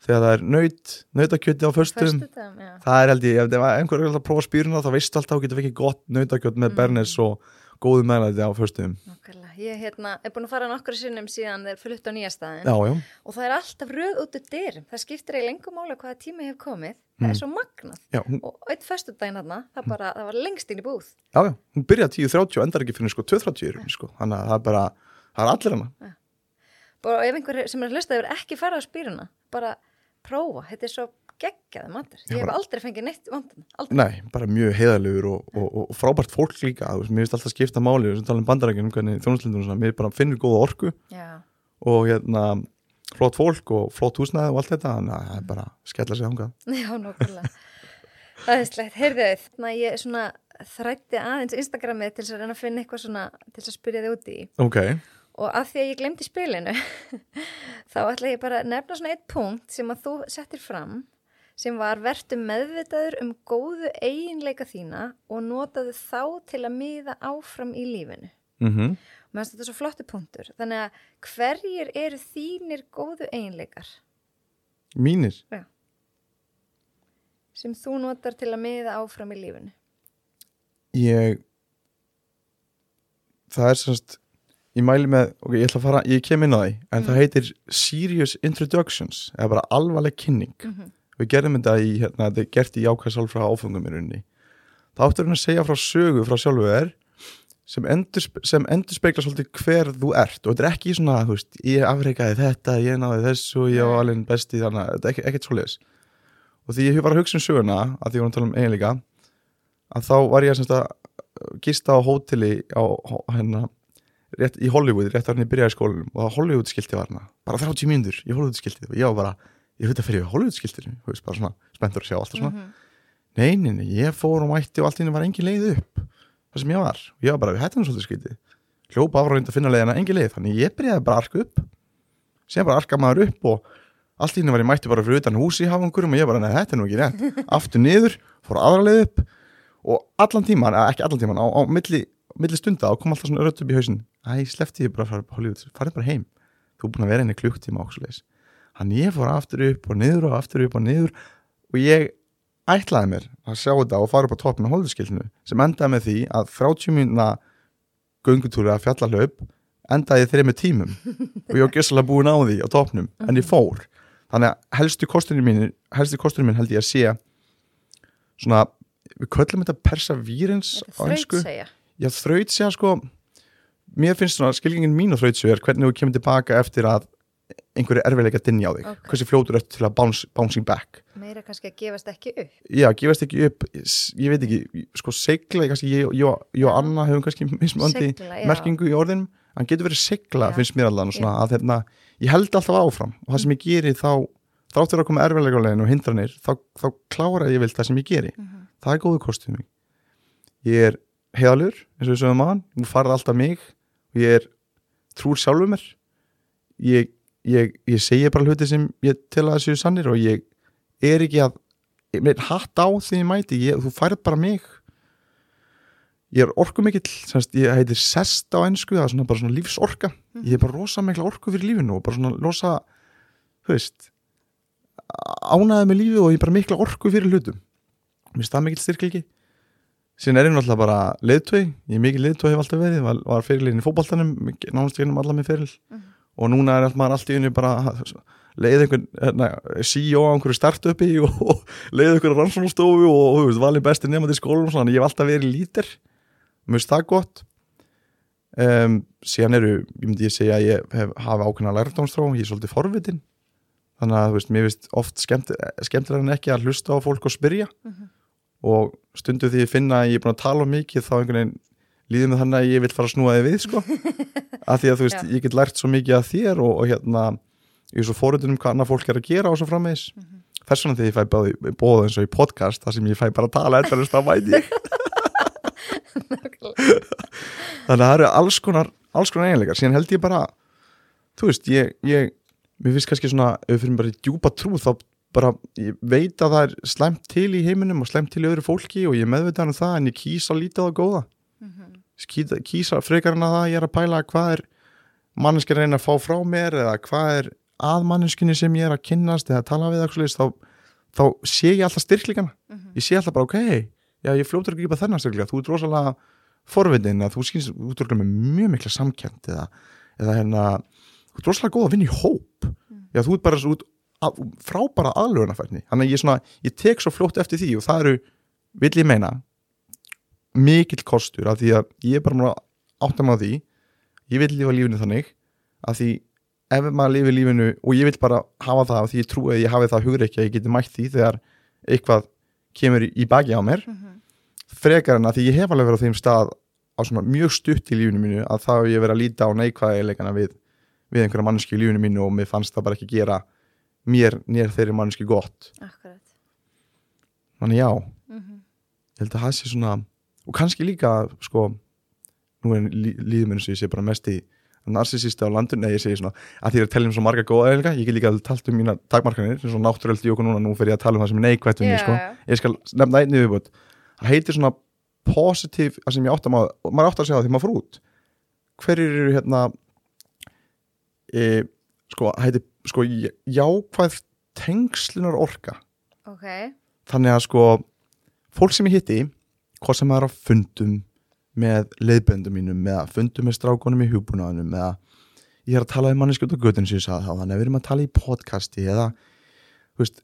þegar það er naut, nautakjöti á já. það er held ég, ef það var einhver er að prófa spýruna þá veistu alltaf getur ekki gott nautakjöt með bernes og góðu meðlæti á Nákvæmlega, ég hérna, er búin að fara nokkur sinnum síðan þeir flutt á nýja staðin já, já, og það er alltaf röð út úr dyrum. Það skiptir eiginlega lengur máli hvaða tími hef komið. Það er svo magnað. Já, hún, og eitt föstudaginn þarna, það bara, það var lengst inn í búð. Já, já, hún byrjaði 10.30 og endar ekki fyrir sko 2.30 í rauninni, sko. þannig að það er bara, það er allir hana og ef einhver sem er að hlusta hefur ekki farið á spýruna bara prófa, þetta er svo geggjaði matur, ég hef bara- aldrei fengið neitt vandan, aldrei, Nei, bara mjög heiðalegur og, og, og, frábært fólk líka, þú veist, mér finnst alltaf skipta máli sem tala um bandarækjunum, hvernig þjónuslindunum svona, mér bara finnur góða orku já, og hérna, flott fólk og flott húsnæði og allt þetta, þannig að það er bara skella sig þangað. [LAUGHS] já, nokkulega það er sleitt, heyrðu þið þannig að ég svona þrætti aðeins Instagramið til að reyna að finna eitthvað svona til að spyrja þið úti í. Ok, og af því að ég glemdi spilinu [LAUGHS] þá ætla ég bara að nefna svona eitt punkt sem að þú settir fram sem var vertu meðvitaður um góðu eiginleika þína og notaðu þá til að miða áfram í lífinu. mhm, Mér finnst þetta svo flottu punktur. Þannig að hverjir eru þínir góðu eiginleikar mínir, sem þú notar til að miða áfram í lífinu? ég, það er semst, ég mæli með, ok, ég ætla að fara, ég kem inn á því, en það heitir Serious Introductions, eða bara alvarleg kynning. Mhm. Við gerðum þetta í, hérna, þetta er gert í ákvæð sálf frá áfengum í rauninni. Þá áttur hann að segja frá sögu frá sjálfu þér sem endur, sem endur spekla svolítið hver þú ert. Og þetta er ekki svona, þú veist, ég afreikaði þetta ég náði þessu, ég var alveg besti þannig að þetta er ekkert svoleiðis. Og því ég var að hugsa um söguna að því ég var að tala um eiginleika að þá var ég að að gista á hóteli á hérna rétt í Hollywood, rétt var hann í byrjaði skólanum. Og það Hollywood skilti var hana, bara 30 mínútur í Hollywood skilti og ég var bara, ég veit að fyrir Hollywood skiltinu, þú veist, bara svona spenntur að sjá alltaf svona, Mhm. nei, nei, nei, ég fór og mætti og allt í henni var engin leið upp það sem ég var, og ég var bara, er nú svolítið skiltið hljópa áfram að finna leiðina, engin leið. Þannig ég byrjaði bara að arka upp. Sem bara arka maður upp og allt í henni var ég mætti bara fyrir utan húsi í hafangurum og ég bara, nei, þetta er nú ekki rétt. [LAUGHS] Aftur niður, fór aðra leið upp og allan tíman, eða ekki allan tíman á, á milli, milli stunda og kom alltaf svona rödd upp í hausin æ, slefti ég bara að fara upp á Hollywood farið bara heim, þú er búin að vera henni klukktíma og svo leiðis hann ég fór aftur upp og niður og aftur upp og niður og ég ætlaði mér að sjá þetta og fara upp á toppin á Hollywoodskilinu sem endaði með því að 30 mínuna göngutúri að fjallahlaup endaði ég þreymur tímum og ég var gjössalega búin á því á toppnum en ég fór. Þannig að helstu kosturinn mín helstu kosturinn minn held ég að sé svona, við köllum þetta persavírins er þrautsegja. já, þraut segja sko. Mér finnst svona skilgingin mín og þraut segja er hvernig þú kemur tilbaka eftir að einhverju erfiðleika dinja á þig. Ok. hversu fljótur eftir til að bounce, bouncing back? Meira kannski að gefast ekki upp. já, gefast ekki upp. Ég veit ekki, sko segla kannski ég, ég, ég og Anna hefum kannski mismöndi merkingu í orðinum hann getur verið segla, Já. finnst mér allan svona, að hérna, ég held alltaf áfram. Og það sem ég geri þá, þráttur að koma erfiðleika á leiðin og hindranir, þá, þá klára ég vilt það sem ég geri, Mhm. það er góðu kostuð mig. Ég er heiðalur eins og við sögum maður, nú farið alltaf mig. Ég er trúr sjálfur mér. Ég, ég, ég segi bara hluti sem ég tel að þessu sannir og ég er ekki að með hatt á því ég mæti ég, þú færð bara mig. Ég er orku mikill semst, ég heitir sest á ennsku það er svona, bara svona lífsorka. Ég er bara rosa mikla orku fyrir lífinu og bara svona rosa veist ánaði með lífi og ég er bara mikla orku fyrir hlutum. Mér finnst það mikill styrkleiki. Síðan er ég náttúrulega bara leiðtöi ég er mikið leiðtöi hef alltaf verið. Var, var fyrirlegin í fótboltanum nánast gennum allar með fyrir Mhm. Og núna er maður allt í unni bara leið einhvern hérna, CEO á einhverju startupi [LAUGHS] og, leið einhverju rannsóknarstofu og, og valið besti nefandi í skólum og svona, ég hef alltaf verið lítir finnst það gott. Um, síðan eru, ég myndi ég segja að ég hef hafa ákveðna lærdomstró ég er svolítið forvitin. Þannig að veist, mér finnst oft skemmt, skemmtilega en ekki að hlusta á fólk og spyrja. Mhm. og stundu því ég finna að ég er búin að tala mikið þá einhvern veginn líðum við þannig að ég vil fara að snúa þig við sko. Af því að þú veist, Já. ég get lært svo mikið af þér og, og hérna, ég er svo fórhundin um hvað annað fólk er að gera og svo frammeðis þess vegna þegar ég fæ báði, bóða eins og í podcast þar sem ég fæ bara að tala endalist þá mæti ég. Þannig að það eru alls konar alls konar eiginleikar, síðan held ég bara þú veist, ég, ég mér finnst kannski svona, ef við fyrir bara í djúpa trú þá bara, ég veit að það er slæmt til í heiminum og slæmt til í öðru fólki og ég meðvitaður um það en ég kýsa að líta á það góða kýsa, kýsa frekar en að það ég er að pæla hvað er manneskir að reyna að fá frá mér eða hvað er að manneskinni sem ég er að kynnast eða tala við eitthvað þá, þá sé ég alltaf styrklíkana ég sé alltaf bara, ok, já ég fljótur að grípa þennan styrklíka, þú ert rosalega forvitin eða þú skynst, þú ert örugglega með mjög mikla samkjönd eða, eða hérna þú ert rosalega góð að vinna í hóp. Já, þú ert bara út að, frábara aðlögunarfærni, þannig að ég svona ég tek svo fljótt eftir því og það eru vill ég meina mikill kostur af því að ég er bara múin að átta á því. Ég vil lifa lífinu þannig að því ef maður lifir lífinu og ég vil bara hafa það af því ég trúi að ég hafi það hugreikja að ég geti mætt því þegar eitthvað kemur í, baki á mér. Frekar en að því ég hef alveg verið á þeim stað á svona mjög stutt í lífinu mínu að þá ég verið að líta á neikvæðilegana við, við einhverja manneski í lífinu mínu og mér fannst það bara ekki gera mér nér þeirri manneski gott. Akkurat. þannig já, Mhm. ég held að það sé svona og kannski líka sko nú er lí, líður mér eins og ég sé bara mest í narsisista á landun, nei ég segi svona að því að tella um svo marga góða eðlinga, ég get líka að tala um mína takmarkanir, og náttúröld í okkur núna nú fer ég að tala um það sem er neikvætt um Já, sko. ég skal nefna einni viðbútt það heitir svona positive það sem ég átt að maður, maður átt að segja það því maður fór út hverjir eru hérna e, sko, heitir sko já- jákvæð tengslunar orka Ok. þannig að sko fólk sem ég hitti hvað sem er á fundum með leiðböndum mínum eða fundum með strákonum í hugbúnaðunum eða ég er að tala um manneskjöld og göttun sem ég sagði þá þannig að við erum að tala í podcasti eða þú veist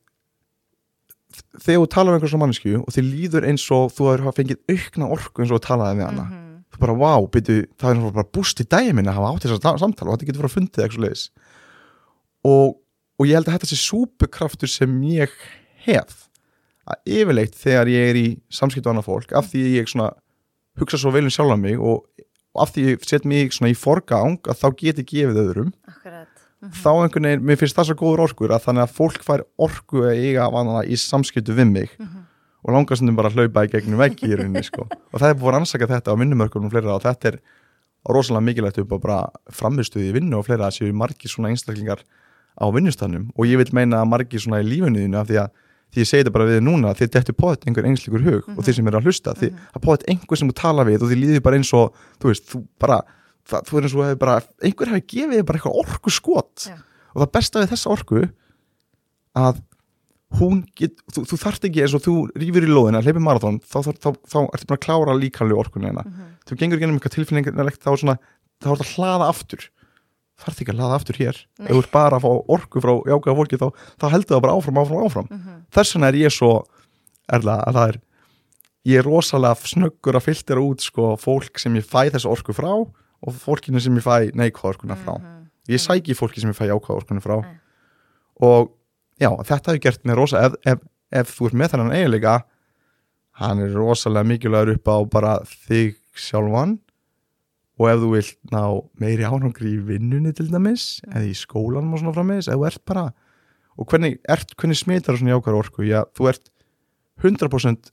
þegar þú talar um einhver svo mannesku og þið líður eins og þú hefur fengið aukna orku eins og talaði við hana Mhm. þú bara, wow, byrju, það er náttúrulega bara búst í dæmi að hafa átt þess að samtala og þetta getur fyrir að fundið eitthvað leis og, og ég held að þetta sé súpukraftur sem ég hef að yfirleitt þegar ég er í samskiptu á annað fólk af því ég svona hugsa svo vel um sjálfa mig og, og af því ég set mig í forgang að þá geti gefið öðrum Akkurat. þá einhvern veginn, mér finnst það svo góður orkur að þannig að fólk fær orku að eiga vanana í samskiptu við mig og langar stundum bara að hlaupa í gegnum veggi í rauninni sko. og það er búin að rannsaka þetta á vinnumörkunum og fleira og þetta er rosalega mikilvægt upp á bara framistuði í vinnu og fleira að séu margir svona einstaklingar á vinnustannum og ég vil meina að margir svona í lífinu þínu af því að því ég segi þetta bara við núna þið dettu pótt einhver engslikur hug og þeir sem eru að hlusta því að pótt einhver sem þú tala við og þið líður bara eins og þú veist, þú bara það, þú er eins og hefur bara, einhver hefur gefið bara eitthvað orku skot Já. og það besta við þessa orku að hún get, þú, þú þarft ekki eins og þú rýfur í lóðina, hleypir marathon þá, þá, þá, þá ertu bara að klára líkanlega orkunni hérna þú gengur gennum eitthvað tilfinningarlegt er þá er þetta að hlaða aftur þarf ekki að hlaða aftur hér. Ef þú ert bara að fá orku frá jákvæða fólki þá, þá heldur það bara áfram, áfram, áfram. Þess vegna er ég svo erla, að það er ég er rosalega snöggur að filtera út sko, fólk sem ég fæ þessa orku frá og fólkinu sem ég fæ neikvæða orkuna frá. Ég sæki fólki sem ég fæ jákvæða orkuna frá. Mm. og já, þetta hefur gert mér rosa ef, ef, ef þú ert með þennan eiginleika hann er rosalega mikilvægur upp á bara þig sjálfan og ef þú vilt ná meiri ánangri í vinnunni til dæmis eða í skólanum og svona frammeðis ef þú ert bara og hvernig, ert, hvernig smitar svona jákvæður orku já, þú ert 100%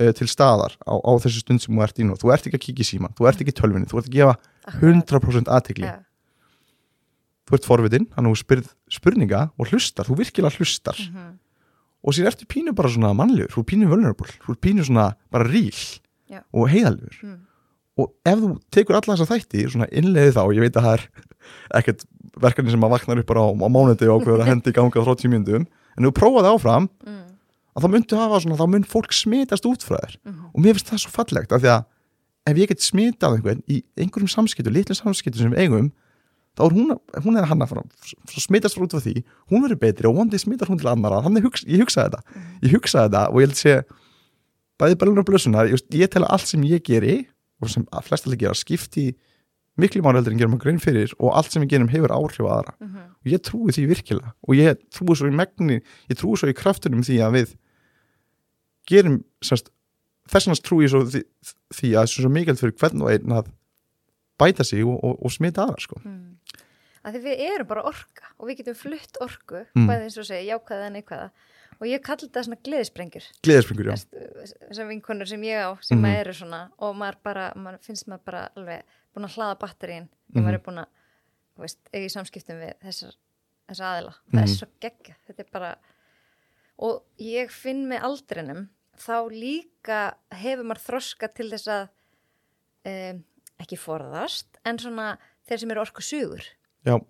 eh, til staðar á, á þessu stund sem þú ert í nú þú ert ekki að kíkja í síman, þú ert ekki í tölvinni þú ert að gefa 100% aðtikli Já. þú ert forvitin, þannig að þú spyrð spurninga og hlustar, þú virkilega hlustar Mhm. og sér ertu pínu bara svona mannlegur, þú er pínu vulnerable þú er pínu svona bara ríl Já. og heiðalgur Mm. Og ef þú tekur alla þessa þætti svona innleiði þá, ég veit að það er ekkert verkefni sem maður vaknar upp bara á, á mánuði og ákveður að hendi í ganga á 30 myndum en þú prófaði áfram Mm. að þá myndu hafa svona, þá mynd fólk smitast út frá þér. Mhm. og mér finnst það svo fallegt af því að ef ég get smitað einhvern í einhverjum samskiptu, litlu samskiptu sem við eigum þá er hún, hún er að frá svo smitast frá út frá því, hún verður betri og vondi smitar hún til annara, þannig hugsa, ég hugsaði þetta. Ég hugsaði þetta og ég held sé bæði bælunar og blössunar, ég, ég tel að allt sem ég geri og sem að flest allir gera skipti miklu mánu heldur en gerum að grein fyrir og allt sem við gerum hefur áhrif á aðra Mhm. og ég trúi því virkilega og ég trúi svo í megni, ég trúi svo í kraftunum því að við gerum semst þess vegna trú ég svo því, því að það er svo mikilvægt fyrir hvern og einn að bæta sig og, og, og smita aðra sko. Mm. Að því við erum bara orka og við getum flutt orku, Mm. bæði eins og segja jákvæða en neikvæða og ég kalli þetta svona gleðisprengjur. Gleðispringur, já, þessar vinkonur sem ég á sem Mhm. mm eru svona og maður bara, maður finnst maður bara alveg búin að hlaða batterín Mhm. maður er búin að, þú veist, eiga í samskiptum við þessar, þessar aðila. Það er Mhm. svo geggja, þetta er bara og ég finn með aldrinum þá líka hefur maður þroska til þess að um, ekki forðast en svona þeir sem eru orku sugur já,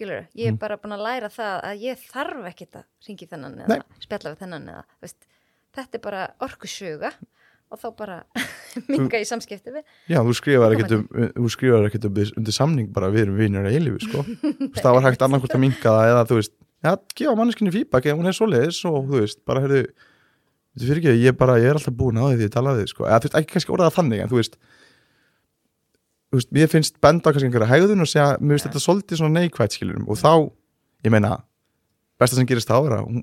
skilur, ég er bara búin að læra það að ég þarf ekkit að ringi þennan eða Nei. spjalla við þennan eða veist, þetta er bara orkusuga og þá bara [LAUGHS] minga í samskipti við. Já, þú skrifar ekkert um, þú skrifar ekkert um undir samning bara við erum vinir að eilifu, sko. [LAUGHS] Það var hægt annarkvort að minka það eða þú veist, já, gefa manneskinni feedback eða hún er svoleiðis og þú veist, bara heyrðu þú fyrir ekki, ég bara, ég er alltaf búin á því því ég tala við þig, sko, eða þú veist, ekki kannski orðað þannig en þú veist veist, mér finnst benda kannski einhverja hegðun og segja, mér finnst þetta svolítið svona neikvægt skilurum og þá, ég meina besta sem gerist þá er að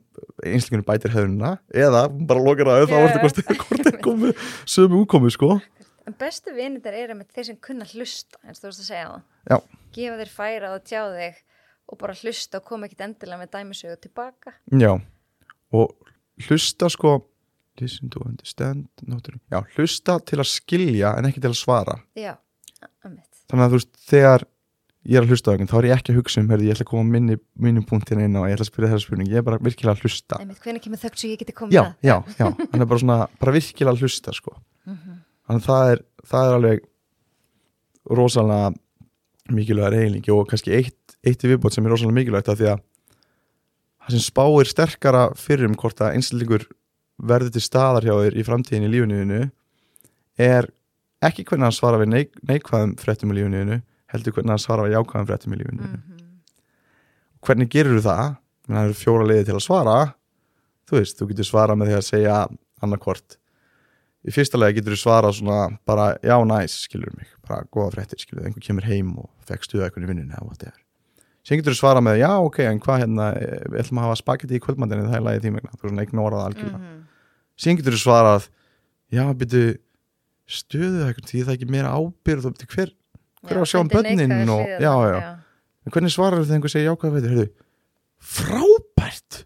einslingunum bætir hegðunina eða bara lokar að er þetta hvort, hvort er komið sömu úkomu, sko. En bestu vinindar eru með þeir sem kunna hlusta eins og þú veist að segja það Já. gefa þér færa og tjá þig og bara hlusta og koma ekkit endilega með dæmisögu tilbaka. Já, og hlusta sko listen to understand já, hlusta til að skilja en ekki til að svara. Já, þannig að þú veist, þegar ég er að hlusta á einhvern, þá er ég ekki að hugsa um herði, ég ætla að koma minni, mínum punktin inn og ég ætla að spyrja þessa spurning, ég er bara virkilega að hlusta. Hvernig kemur þögt svo ég geti komið já, að? já, já, hann er bara svona bara virkilega að hlusta sko. Mhm. þannig að það er, það er alveg rosalega mikilvæg reylingi og kannski eitt, eitt viðbót sem er rosalega mikilvægt af því að það sem spáir sterkara fyrir um hvort að einstaklingur verður til staðar hjá þér í framtíðin í lífinu er ekki hvernig hann svara við neik, neikvæðum fréttum í lífinu heldur hvernig hann svara við jákvæðum fréttum í lífinu. Mhm. hvernig gerur það? Menn, það eru fjóra leiði til að svara. Þú veist, þú getur svara með því að segja annarkvort. Í fyrsta leiði getur þú svara svona bara já, næs, skilur mig, bara góða fréttir skilur, einhver kemur heim og fekk stuða eitthvað í vinnunni eða what ever. Síðan getur þú svara með já, ok, en hvað hérna eh, við ætlum að hafa spagetti í kvöldmandinni, það er lagið tímegna þú er svona ignorað algjörlega. Mhm. síðan getur þú svarað já, byrju stuðu eitthvað, því það er ekki meira ábyrð og hver, hver á að sjá um er börnin neikvæðu og, hliðarnar, já, já, En hvernig svarar þegar einhver segir jákvæða veitur? Heyrðu, frábært!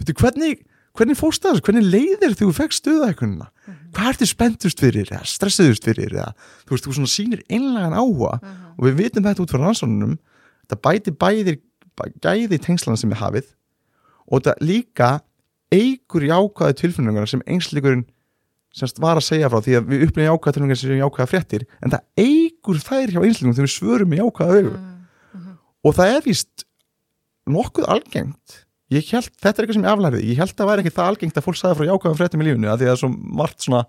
Veitu, hvernig, hvernig fórst það þessu? Hvernig leiðir þú fekk stuðaðikunina? Hvað ertu spenntust fyrir eða stressuðust fyrir eða þú veist, þú svona sýnir einlegan áhuga Mhm. og við vitum þetta út frá rannsóknunum þetta bæti bæðir bæ- gæði tengslana sem við hafið og þetta líka eigur jákvæða tilfinningarna sem einsleikurinn semst var að segja frá því að við upplýðum jákvæða tilfinningar sem jákvæða fréttir en það eigur þær hjá einsleikum þegar við svörum með jákvæða augum. Mhm. og það er víst nokkuð algengt. Ég held, þetta er eitthvað sem ég aflærið ég held að það væri ekki það algengt að fólk sagði frá jákvæðum fréttum í lífinu að því að svo margt svona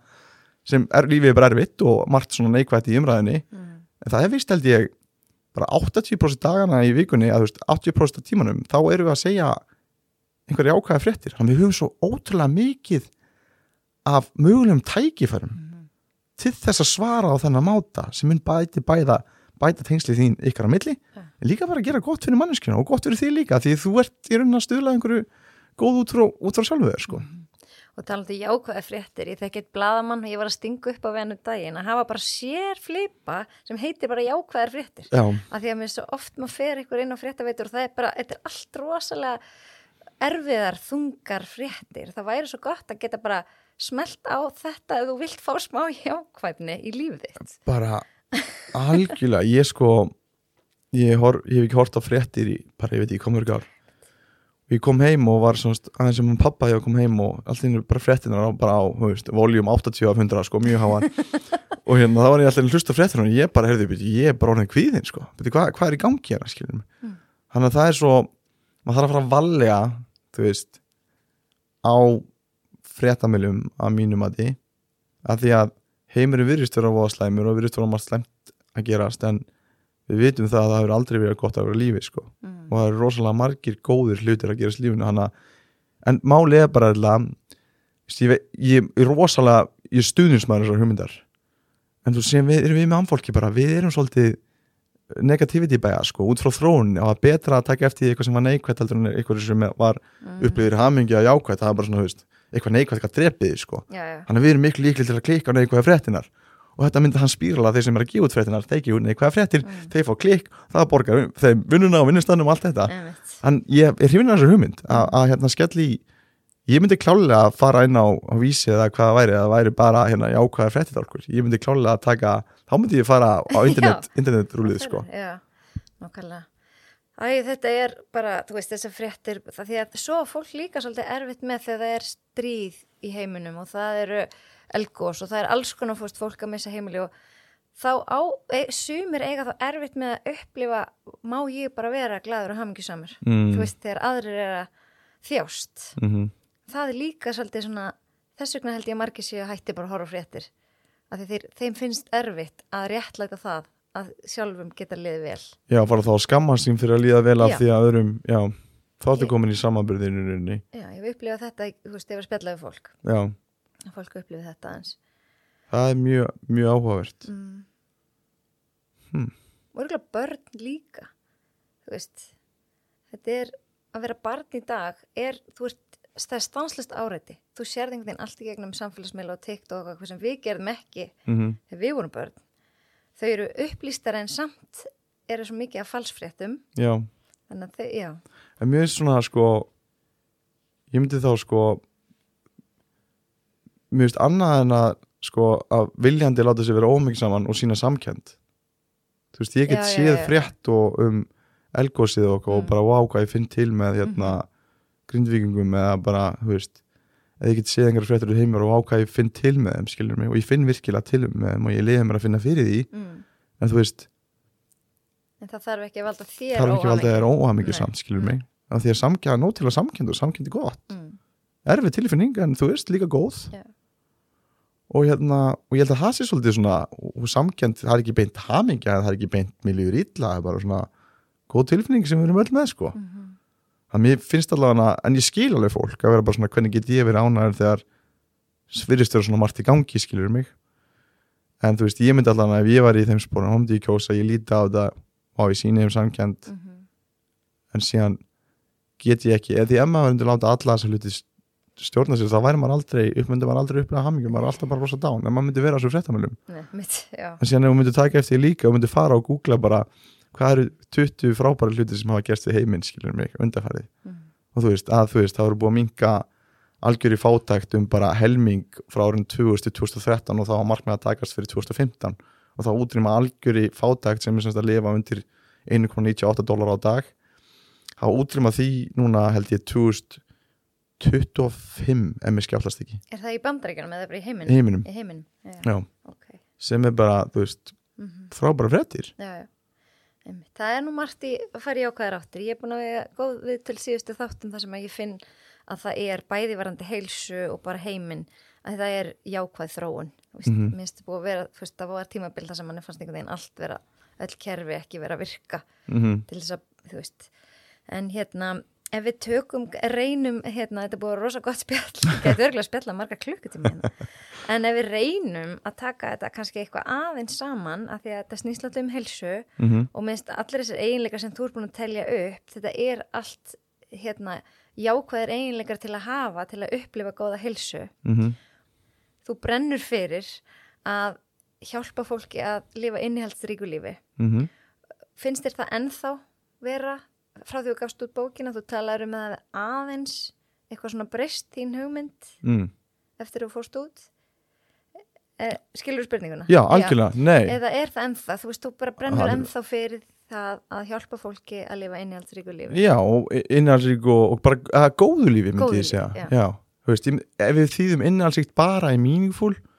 sem er lífið er bara erfitt og margt svona neikvætt í umræðinni Mhm. en það er víst held ég bara 80% dagana í vikunni að veist 80% af tímanum þá erum við að segja einhverja jákvæða fréttir. Þannig við höfum svo ótrúlega mikið af mögulegum tækifærum Mhm. til þess að svara á þennan máta sem mun bæti bæða bæta tengslið þín ykkar á milli en líka bara að gera gott fyrir manneskjuna og gott fyrir því líka því þú ert í raunin að stuðla einhverju góð út frá, út frá sjálfu þér sko. og talandi jákvæða fréttir ég þekki eitt bladamann og ég var að stinga upp á vennu daginn að hafa bara sér flipa sem heitir bara jákvæðar fréttir. Já, af því að mér svo oft maður fer ykkur inn á fréttaveitur og það er bara, þetta er allt rosalega erfiðar, þungar fréttir. Það væri svo gott að geta bara smelt á þetta ef þú vilt fá smá jákvæðni í lífið þitt. Bara algjörlega, ég sko ég, hor, ég hef ekki hort á fréttir í, bara ég veit ekki, komur ekki ár. Og ég kom heim og var svona aðeins sem pappa ég kom heim og allt einu bara fréttinar á- bara á, veist, voljum 80 af 100 sko, mjög háan. [LAUGHS] Og hérna þá var ég alltaf hlusta á fréttinar og ég bara, heyrði, ég er bara orðin kvíðin sko, hvað, hvað er í gangi hérna, skiljum Mm. þannig að það er svo maður þarf að fara að valja þú veist á fréttamiljum að mínum að því að því að heimurinn virðist vera voða slæmur og virðist vera margt slæmt að gerast en við vitum það að það hefur aldrei verið gott að vera lífi sko. mm. og það eru rosalega margir góðir hlutir að gerast lífinu hana, en málið er bara ég, ég er rosalega ég stuðnismæður þessar hugmyndar en þú séum við erum við með amfólki bara við erum svolítið negativity bæja sko, út frá þróun og það er betra að taka eftir eitthvað sem var en eitthvað sem var Mm. upplifir hamingja jákvætt, það er bara svona, þú veist eitthvað neikvæð, eitthvað drepið sko. þannig að við erum miklu líklega til að klikka á neikvæða fréttinar og þetta myndi hann spírala þeir sem er að gefa út fréttinar þeir gefa út neikvæða fréttir, Mm. þeir fá klikk það borgar þeim vinnuna og vinnustannum og allt þetta. En ég er hrifin að þessar hugmynd að, að hérna skelli ég myndi klálega að fara inn á, á vísi eða hvað væri, það væri bara hérna jákvæða fréttidálkur, ég myndi klálega að taka þá myndi ég fara á [LAUGHS] internet, internetrúlið sko, Já, nákvæmlega Æ, þetta er bara, þú veist, þessar fréttir það því að svo fólk líka svolítið erfitt með þegar það er stríð í heiminum og það eru elgós og það er alls konar fórst fólk að missa heimili og þá á, e, sumir eiga þá erfitt með að upplifa má ég bara vera gladur og hamingjusamur? Mm, þú veist, þegar aðrir er að þjást. Mm það er líka svolítið svona þess vegna held ég að margir séu að hætti bara á fréttir. Af því þeir, þeim finnst erfitt að réttlæta það að sjálfum geta liðið vel. Já, fara þá að skamma sín fyrir að líða vel af Já. því að öðrum, já þá ertu Ég- komin í samanbyrðinu Já, ég hef upplifað þetta, þú veist, ef að spjalla við fólk. Já, fólk upplifið þetta aðeins. Það er mjög, mjög áhugavert. Mm. Hmm. og örgulega börn líka þú veist. Þetta er að vera barn í dag er, þú veist, það er stanslist áreiti. Þú sérð einhvern veginn allt í gegnum samfélagsmiðla og TikTok og eitthvað sem við gerðum ekki mm þegar við vorum börn þau eru upplýstar en samt eru svo mikið af falsfréttum. Já, þannig að þau, já, en mjög svona sko ég myndi þá sko mér finnst annað en að sko að viljandi láta sér vera ómikið saman og sína samkend þú veist, ég get Já, séð já. frétt og um elgósið og, og Mm. bara vá hvað ég finn til með hérna grindvíkingum eða bara, þú veist eða ég get séð einhverja fréttur í heimur og ég finn til með þeim, skilur mig, og ég finn virkilega til með þeim og ég leiði mér að finna fyrir því mm. en þú veist, en það þarf ekki að valda þér það er ekki að er óhamingju Nei. samt, skilur mig af því að samkjæða nóg til að samkjönda og samkjöndi gott mm. erfið tilfinning en þú veist líka góð Já. og hérna og ég held að það sé svolítið svona og samkjönd, það er ekki beint hamingja það er ekki beint að mér finnst allavega, en ég skil alveg fólk að vera bara svona hvernig get ég verið ánæður þegar svirðist vera svona margt í gangi skilur mig? En þú veist, ég myndi allavega ef ég var í þeim spórum, myndi ég kjósa ég líti á þetta og ég síni um samkjönd Mhm. en síðan get ég ekki, eða því ef maður myndi láta alla þessa hluti stjórna sér, þá væri maður aldrei upp, myndi maður aldrei upplega hamingjum, maður er alltaf bara rosa dán en maður myndi vera á svo já, en síðan ef maður myndi taka eftir líka og myndi fara og googla bara hvað eru 20 frábæri hluti sem hafa gerst í heiminn, skilur mig, undarfærið mm. og þú veist, að þú veist, það voru búið að minka algjör í fátækt um bara helming frá árin 2000-2013 og þá var markmið að takast fyrir 2015 og þá útrýma algjör í fátækt sem er semst að lifa undir 1,98 dólar á dag. Þá útrýma því núna held ég 2025 ef mér skjáttast ekki. Er það í bandaríkjunum eða bara í í heiminum? heiminum, Í heiminum, já, já, ok. Sem er bara, þú veist mm frábæra fréttir. Já, já. Það er nú margt í að fara í ákvæðar áttir. Ég er búin að vera góð við til síðustu þáttum þar sem að ég finn að það er bæði varandi heilsu og bara heiminn að það er jákvæð þróun. Mm Mhm. Minnst búið að vera, þú veist, það var tímabil þar sem mann fannst einhvern veginn allt vera, öll kerfi ekki vera að virka mm til þess að, þú veist, en hérna, ef við tökum, reynum, hérna, þetta er búið að rosa gott spjall, [LAUGHS] þetta er örgulega spjalla marga klukkutími hérna, en ef við reynum að taka þetta kannski eitthvað aðeins saman, af því að þetta snýst alltaf um heilsu -hmm. og minnst allir þessir eiginleikar sem þú ert búin að telja upp, þetta er allt, hérna, jákvæðir eiginleikar til að hafa, til að upplifa góða heilsu. Mm Þú brennur fyrir að hjálpa fólki að lifa innihaldsríku lífi -hmm. finnst þér það ennþá vera frá því þú gafst út bókina, þú talar um að aðeins eitthvað svona breyst þín hugmynd mm. eftir að þú fórst út eh, skilur spurninguna? já, algjörlega, nei Eða er það ennþá, þú veist, þú bara brennur Það er- ennþá fyrir það að hjálpa fólki að lifa innihaldsríku lífi Já, og innhaldsrík og, og bara að góðu lífi myndi Góðu ég segja lífi, já. já. þú veist, ef við þýðum innhaldsríkt bara í meaningful Já.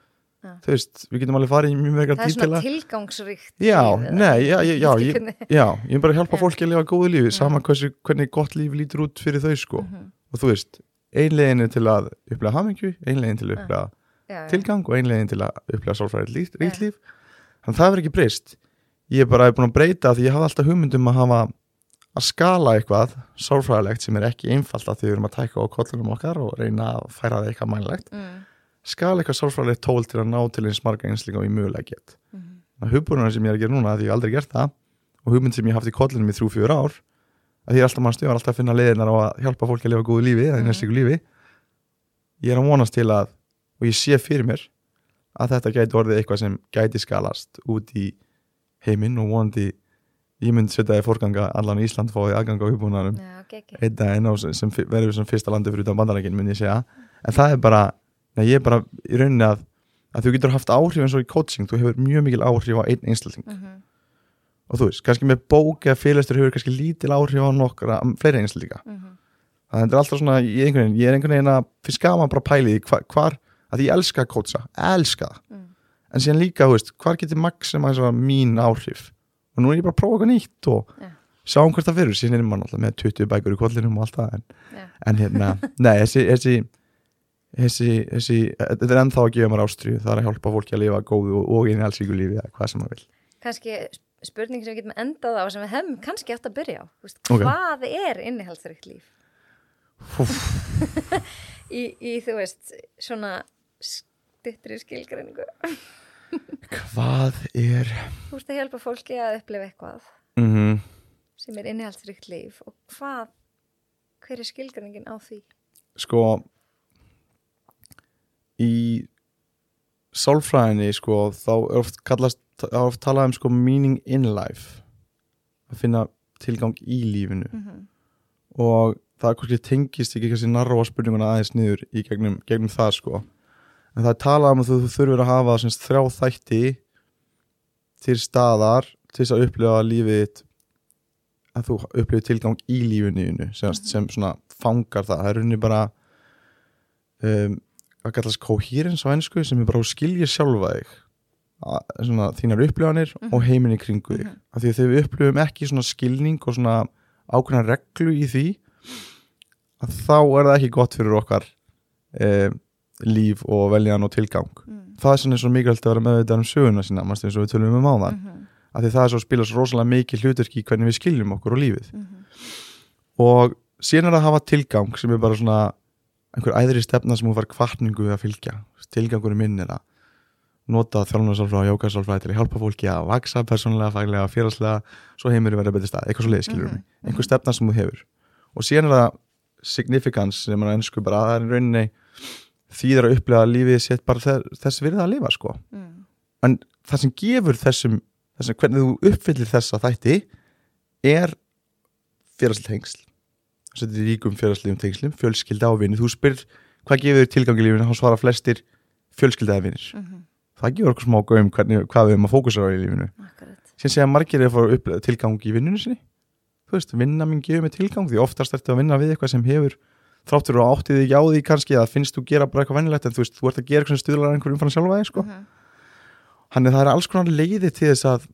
Þú veist, við getum alveg farið í mjög meira Það er svona tilgangsríkt Já, líf, nei, já, já, já, ég, já, ég er bara að hjálpa Já. fólki að lifa góðu lífi, Já. sama hversu, hvernig gott líf lítur út fyrir þau sko Mhm. og þú veist, einlegin er til að upplega hamingju, einlegin til að upplega já. tilgang og einlegin til að upplega sálfræðið líkt Já. líf þannig að það verður ekki breyst ég er bara búin að breyta því ég hafði alltaf hugmyndum að hafa að skala eitthvað sálfræðilegt sem er ekki einfalt að því við erum að tæka á kollunum okkar og reyna að færa það eitthvað mænlegt Mm, skala eitthvað sálfræðilegt tól til að ná til eins marga einslinga og í mögulega get mhm. það hugbúruna sem ég er að gera núna því ég hef aldrei gert það og hugmynd sem ég hafði í kollunum í þrjú fjör ár að því ég er alltaf mannstu, ég var alltaf að finna leiðinar á að hjálpa fólki að lifa góðu lífi eða Mhm. einslingu lífi ég er að vonast til að og ég sé fyrir mér að þetta gæti orðið eitthvað sem gæti skalast út í heiminn og vonandi ég mynd setja í fórganga allan í Ísland fóði aðganga á ekki. einn daginn og sem verður sem fyrsta landi fyrir utan bandarækin mun ég segja en það er bara, nei, ég er bara í rauninni að, að þú getur haft áhrif eins og í coaching þú hefur mjög mikil áhrif á einn einstakling Mm og þú veist, kannski með bók eða félagstur hefur kannski lítil áhrif á nokkra fleiri einstaklinga -hmm. það er alltaf svona, er einhvern veginn, ég er einhvern veginn að finnst gaman bara pæli því hvar, hvar að ég elska að coacha, elska það Mm. en síðan líka, þú veist, hvar getur maximæsa mín áhrif og nú er ég bara að prófa eitthvað nýtt og Já. sjáum hvert það fyrir, síðan er maður alltaf með 20 bækur í kollinum og allt það en, Já. en hérna, nei, þessi þessi, þessi, þessi þetta er ennþá að gefa mér ástriðu, það er að hjálpa fólki að lifa góðu og, og einu allsíku lífi eða hvað sem maður vil Kannski spurning sem við getum endað á sem við hefum kannski átt að byrja á. Þú Veist, Ok. Hvað er innihaldsrikt líf? [LAUGHS] í, í, þú veist, svona stittri skilgreiningu. Hvað er Þú veist að hjálpa fólki að upplifa eitthvað mm sem er innihaldsrikt líf og hvað, hver er skilgreiningin á því? sko í sálfræðinni sko þá er oft kallast þá er oft talað um sko meaning in life að finna tilgang í lífinu. Mm -hmm. og það kannski tengist ekki kannski narróa spurninguna aðeins niður í gegnum, gegnum það sko. En það er talað um að þú, þú þurfur að hafa semst, þrjá þætti til staðar til þess að upplifa lífið að þú upplifir tilgang í lífinu sem svona fangar það. Það er rauninni bara um, að kallast coherence á ennsku sem er bara að skilja sjálfa þig að- svona, þínar upplifanir og heiminn í kringu þig Mhm. af því að þegar við upplifum ekki svona skilning og svona ákveðna reglu í því að þá er það ekki gott fyrir okkar um, líf og veljan og tilgang Mm. það er svona svo mikilvægt að vera meðvitað um söguna sína mannst eins og við tölum um áðan Mm -hmm. af því það er svo spila svo rosalega mikið hlutverki í hvernig við skiljum okkur og lífið Mhm. og síðan er að hafa tilgang sem er bara svona einhver æðri stefna sem hún fær kvartningu að fylgja. Tilgangur minn er að nota þjálfunarsálfræði og jókasálfræði til að hjálpa fólki að vaksa persónulega, faglega, félagslega svo heimur verið betri stað, eitthvað svo leið skilur mig. Mhm, einhver stefna sem þú hefur. Og síðan er það significance sem er ennsku bara að það er rauninni þýðir að upplega lífið sétt bara þess, virða að lifa sko. Mm. en það sem gefur þessum, þessum hvernig þú uppfyllir þessa þætti er félagslega þetta er ríkum félagslegum tengslum fjölskylda og vinni, þú spyrir hvað gefur þér tilgang í lífinu, þá svara flestir fjölskylda eða vinnir, Mm -hmm. það gefur okkur smá hvernig, hvað við erum að fókusa á í lífinu síðan segja margir er að fara upp tilgang í vinnunni sinni þú veist, vinna mín gefur mig tilgang því oftast ertu að vinna við eitthvað sem hefur þráttur og áttið þig ekki á því kannski að finnst þú gera bara eitthvað vennilegt en þú veist, þú ert að gera eitthvað sem stuðlar einhverjum fann sjálfa þig sko. Mhm. Þannig að það er alls konar leiði til þess að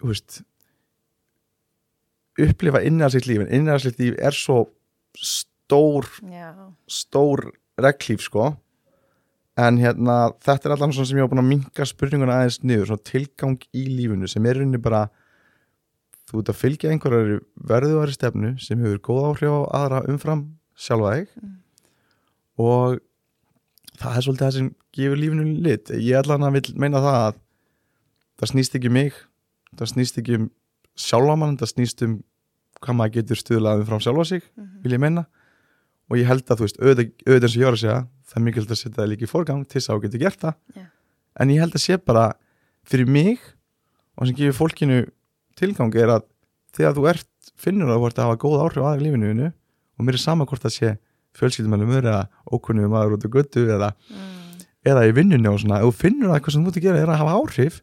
þú veist upplifa innræðslitt líf en innræðslitt líf er svo stór, Já. stór reglíf sko en hérna þetta er allan svona sem ég var búin að minka spurninguna aðeins niður, svona tilgang í lífinu sem er rauninni bara þú ert að fylgja einhverjar verðuðari stefnu sem hefur góð áhrif á aðra umfram sjálfa þig Mm. og það er svolítið það sem gefur lífinu lit ég allan að vil meina það að það snýst ekki um mig það snýst ekki um sjálfa mann það snýst um hvað maður getur stuðlað umfram sjálfa sig, Mhm. vil ég meina og ég held að þú veist, auðvitað auðvitað eins og ég var að segja, það er mikilvægt að setja það líka í forgang til þess að þú getur gert það Já. en ég held að sé bara fyrir mig og sem gefur fólkinu tilgang er að þegar þú ert, finnur að þú ert að hafa góð áhrif aðeins lífinu þínu og mér er sama hvort það sé fjölskyldumælum eða ókunnum maður út á göttu eða, Mm. eða í vinnunni og svona þú finnur að eitthvað sem þú að gera er að hafa áhrif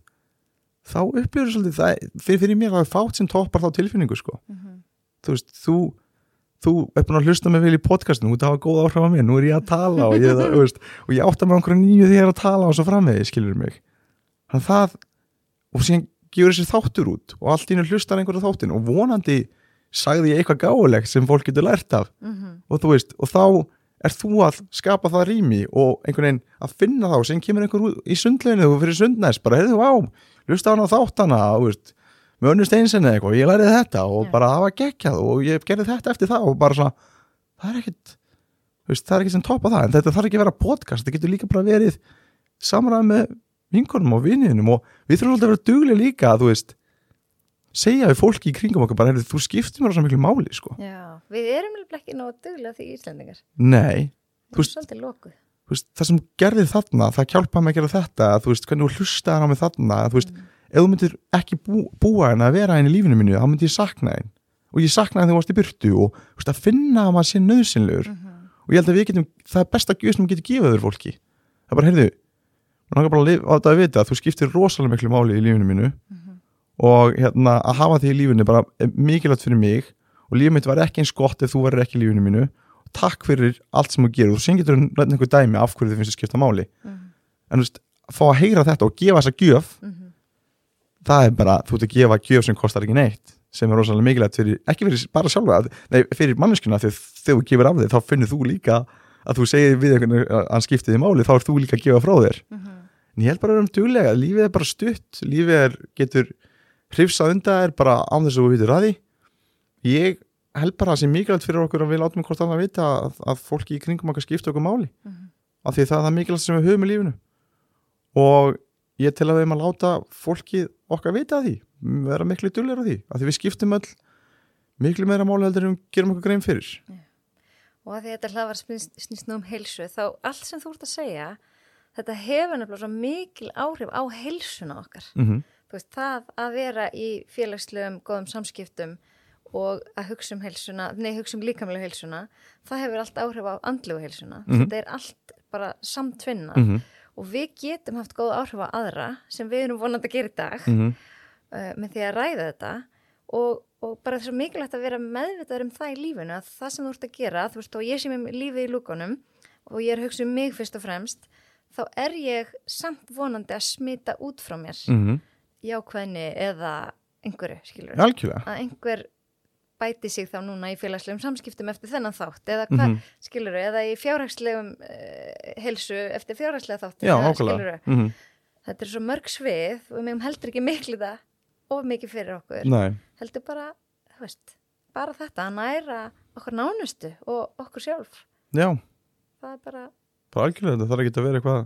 þá upplifur svolítið það fyrir, fyrir mér að það er fátt sem toppar þá tilfinningu sko. Mhm. þú veist, þú þú er búin að hlusta mig vel í podcastinu þú ert að hafa góð áhrif á mér, nú er ég að tala og ég, þú veist, og ég átta með einhverju nýju þegar ég er að tala og svo framvegi, skilur mig þannig að það og síðan gefur þessi þáttur út og allt í hennu hlustar einhverju þáttin og vonandi sagði ég eitthvað gáulegt sem fólk getur lært af Mhm. og þú veist, og þá er þú að skapa það rými og einhvern veginn að finna þá sem kemur einhver út í sundleginu og fyrir sundnæs, bara heyrðu á hlusta á hana á þáttana, með önnu steinsinni eitthvað, og ég læriði þetta og bara það var geggjað og ég gerði þetta eftir það og bara svona, það er ekkit veist, það er ekkit sem toppa það en þetta þarf ekki að vera podcast, þetta getur líka bara verið samræð með vinkonum og viniðinum og við þurfum alltaf að vera duglega líka að þú veist segja við fólki í kringum okkar bara, þú skiptir mér á svo miklu máli sko. Já, við erum alveg ekki duglega því Íslendingar. Nei, Þú veist- veist, það sem gerði þarna, það hjálpaði mig að gera þetta þú veist, hvernig þú hlustaði á mig þarna þú veist, ef þú myndir ekki bú, búa henni að vera henni í lífinu mínu, þá myndi ég sakna henni og ég saknaði þegar þú varst í byrtu og veist, að finna að maður sé nöðsynlegur og ég held að við getum, það er besta gjöf sem við getum gefið þér fólki. Það er bara, heyrðu maður langar bara að lifa á þetta að vita að þú skiptir rosalega miklu máli í lífinu mínu. Og hérna, að hafa því í lífinu bara mikilvægt fyrir mig. Og lífið mitt var ekki eins gott ef þú verður ekki í lífinu mínu takk fyrir allt sem þú gerir. Og sen getur þú nefnt einhver dæmi af hverju þið finnst að skipta máli. En þú veist, fá að heyra þetta og gefa þessa gjöf það er bara, þú ert að gefa gjöf sem kostar ekki neitt sem er rosalega mikilvægt fyrir, ekki fyrir bara sjálfa nei, fyrir manneskuna, þegar þú gefur af þig þá finnur þú líka að þú segir við einhvern að hann skipti þig máli þá er þú líka að gefa frá þér. En ég held bara að vera um duglega, lífið er bara stutt lífið er, getur hrifsað undan er bara án þess að þú vitur að því. Ég held bara að það sé mikilvægt fyrir okkur að við látum hvort annað vita að, að fólki í kringum okkar skipta okkur máli. Af því það er það mikilvægt sem við höfum í lífinu. Og ég tel að við erum að láta fólki okkar vita að því vera miklu duglegur á því. Af því við skiptum öll miklu meira máli heldur en við gerum okkur grein fyrir. Og að því að þetta hlaðvar snýst, nú um heilsu þá allt sem þú ert að segja þetta hefur nefnilega svo mikil áhrif á heilsuna okkar. Mm -hmm. veist, það að vera í félagslegum góðum samskiptum og að hugsa um heilsuna, nei, hugsa um líkamlega heilsuna, það hefur allt áhrif á andlegu heilsuna, Mhm. þetta er allt bara samtvinna. Mm -hmm. og við getum haft góð áhrif á aðra sem við erum vonandi að gera í dag Mm -hmm. uh, með því að ræða þetta. Og, og bara þess að mikilvægt að vera meðvitaður um það í lífinu að það sem þú ert að gera, þú veist, og ég sé mér lífið í lúkonum og ég er að hugsa um mig fyrst og fremst, þá er ég samt vonandi að smita út frá mér. Mm jákvæðni eða einhverju, skilur að einhver bæti sig þá núna í félagslegum samskiptum eftir þennan þátt eða hvað, Mhm. skilur eða í fjárhagslegum uh, helsu eftir fjárhagslega þátt já, skilurðu. mm -hmm. þetta er svo mörg svið og megum heldur ekki miklu það of mikið fyrir okkur nei, heldur bara, þú veist bara þetta að næra okkur nánustu og okkur sjálf já, það er bara, bara algjörlega þetta þarf ekki að vera eitthvað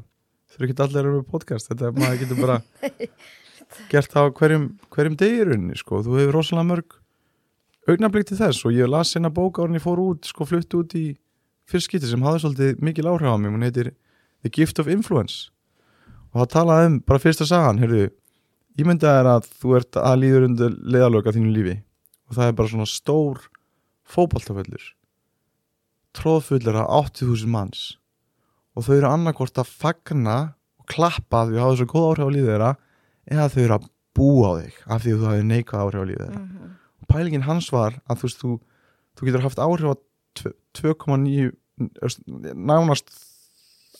þurfi ekki allir að vera podcast þetta er maður getur bara [LAUGHS] gert það á hverjum, hverjum degirunni sko. þú hefur rosalega mörg augnablík til þess og ég las hérna bók árin ég fór út, sko flutt út í fyrstskipti sem hafði svolítið mikil áhrif á mig. Hún heitir The Gift of Influence. Og það talaði um, bara fyrsta sagan heyrðu, ég myndi að er að þú ert að líður undir leðalöka þínu lífi. Og það er bara svona stór fótballtaföllur tróðfullur af 80.000 manns. Og þau eru annarkvort að fagna og klappa að því að hafa svo góð áhrif á lífið þeirra eða þau eru að búa á þig af því að þú hafið neikvæð áhrif á lífið þeirra. Mm og pælingin hans var að þú veist þú, þú getur haft áhrif á tve- 2,9 öst, nánast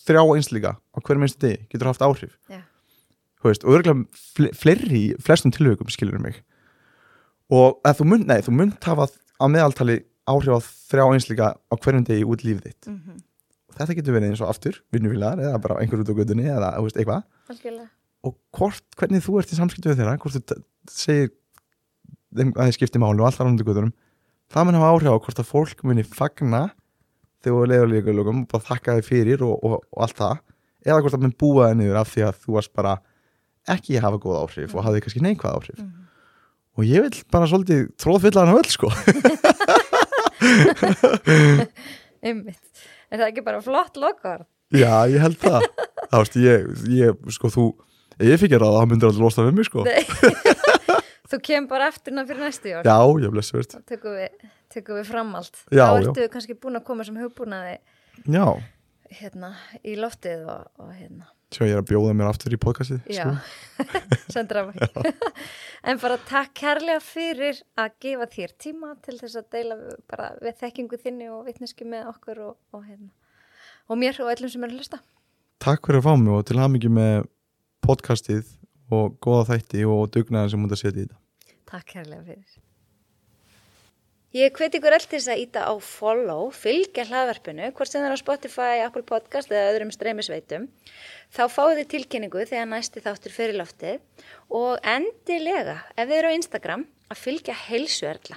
þrjá einslíka á hverjum einstu degi getur haft áhrif. Þú veist, og örgulega fle fleiri í flestum tilhaukum skilur mig. Og að þú mynd, nei, þú mynd hafa á meðaltali áhrif á þrjá einslíka á hverjum degi út lífið þitt. -hmm. og þetta getur verið eins og aftur, vinnufélagar eða bara einhver út á gödunni eða þú veist, eitthvað. Og hvort, hvernig þú ert í samskiptu við þeirra, hvort þú segir þeim að þið skipti máli og allt þar ándu guðunum það mun hafa áhrif á hvort að fólk muni fagna þegar þú leiður líka lögum og bara þakka þið fyrir og, og, og allt það eða hvort það mun búa þið niður af því að þú varst bara ekki að hafa góð áhrif og hafði kannski neikvæð áhrif Mhm. og ég vil bara svolítið tróðfylla hann öll sko [LAUGHS] Einmitt. Er það ekki bara flott lokar? já, ég held það [LAUGHS] það veist, ég, ég, sko, þú ef ég fikk ég ráða, það myndir allir losta við mig sko. [LAUGHS] Þú kemur bara eftir ná fyrir næstu jól. já, ég blessi verið Þá tökum við, tökum við fram allt. Já, Þá já. ertu við kannski búin að koma sem hugbúnaði já, hérna í loftið og, og hérna. sjá ég er að bjóða mér aftur í podcastið Já, [LAUGHS] sko. sendur af mig. [LAUGHS] en bara takk kærlega fyrir að gefa þér tíma til þess að deila við- bara við þekkingu þinni og vitneski með okkur og, og hérna. Og mér og öllum sem er að hlusta. Takk fyrir að fá mig og til hamingi með podcastið og góða þætti og dugnaðin sem hún að setja í þetta. Takk kærlega fyrir. Ég hveti ykkur þess að íta á follow, fylgja hlaðvarpinu, hvort sem það er á Spotify, Apple Podcast eða öðrum streymisveitum. Þá fáið þið tilkynningu þegar næsti þáttur fyrir loftið og endilega, ef þið eru á Instagram, að fylgja heilsuerla.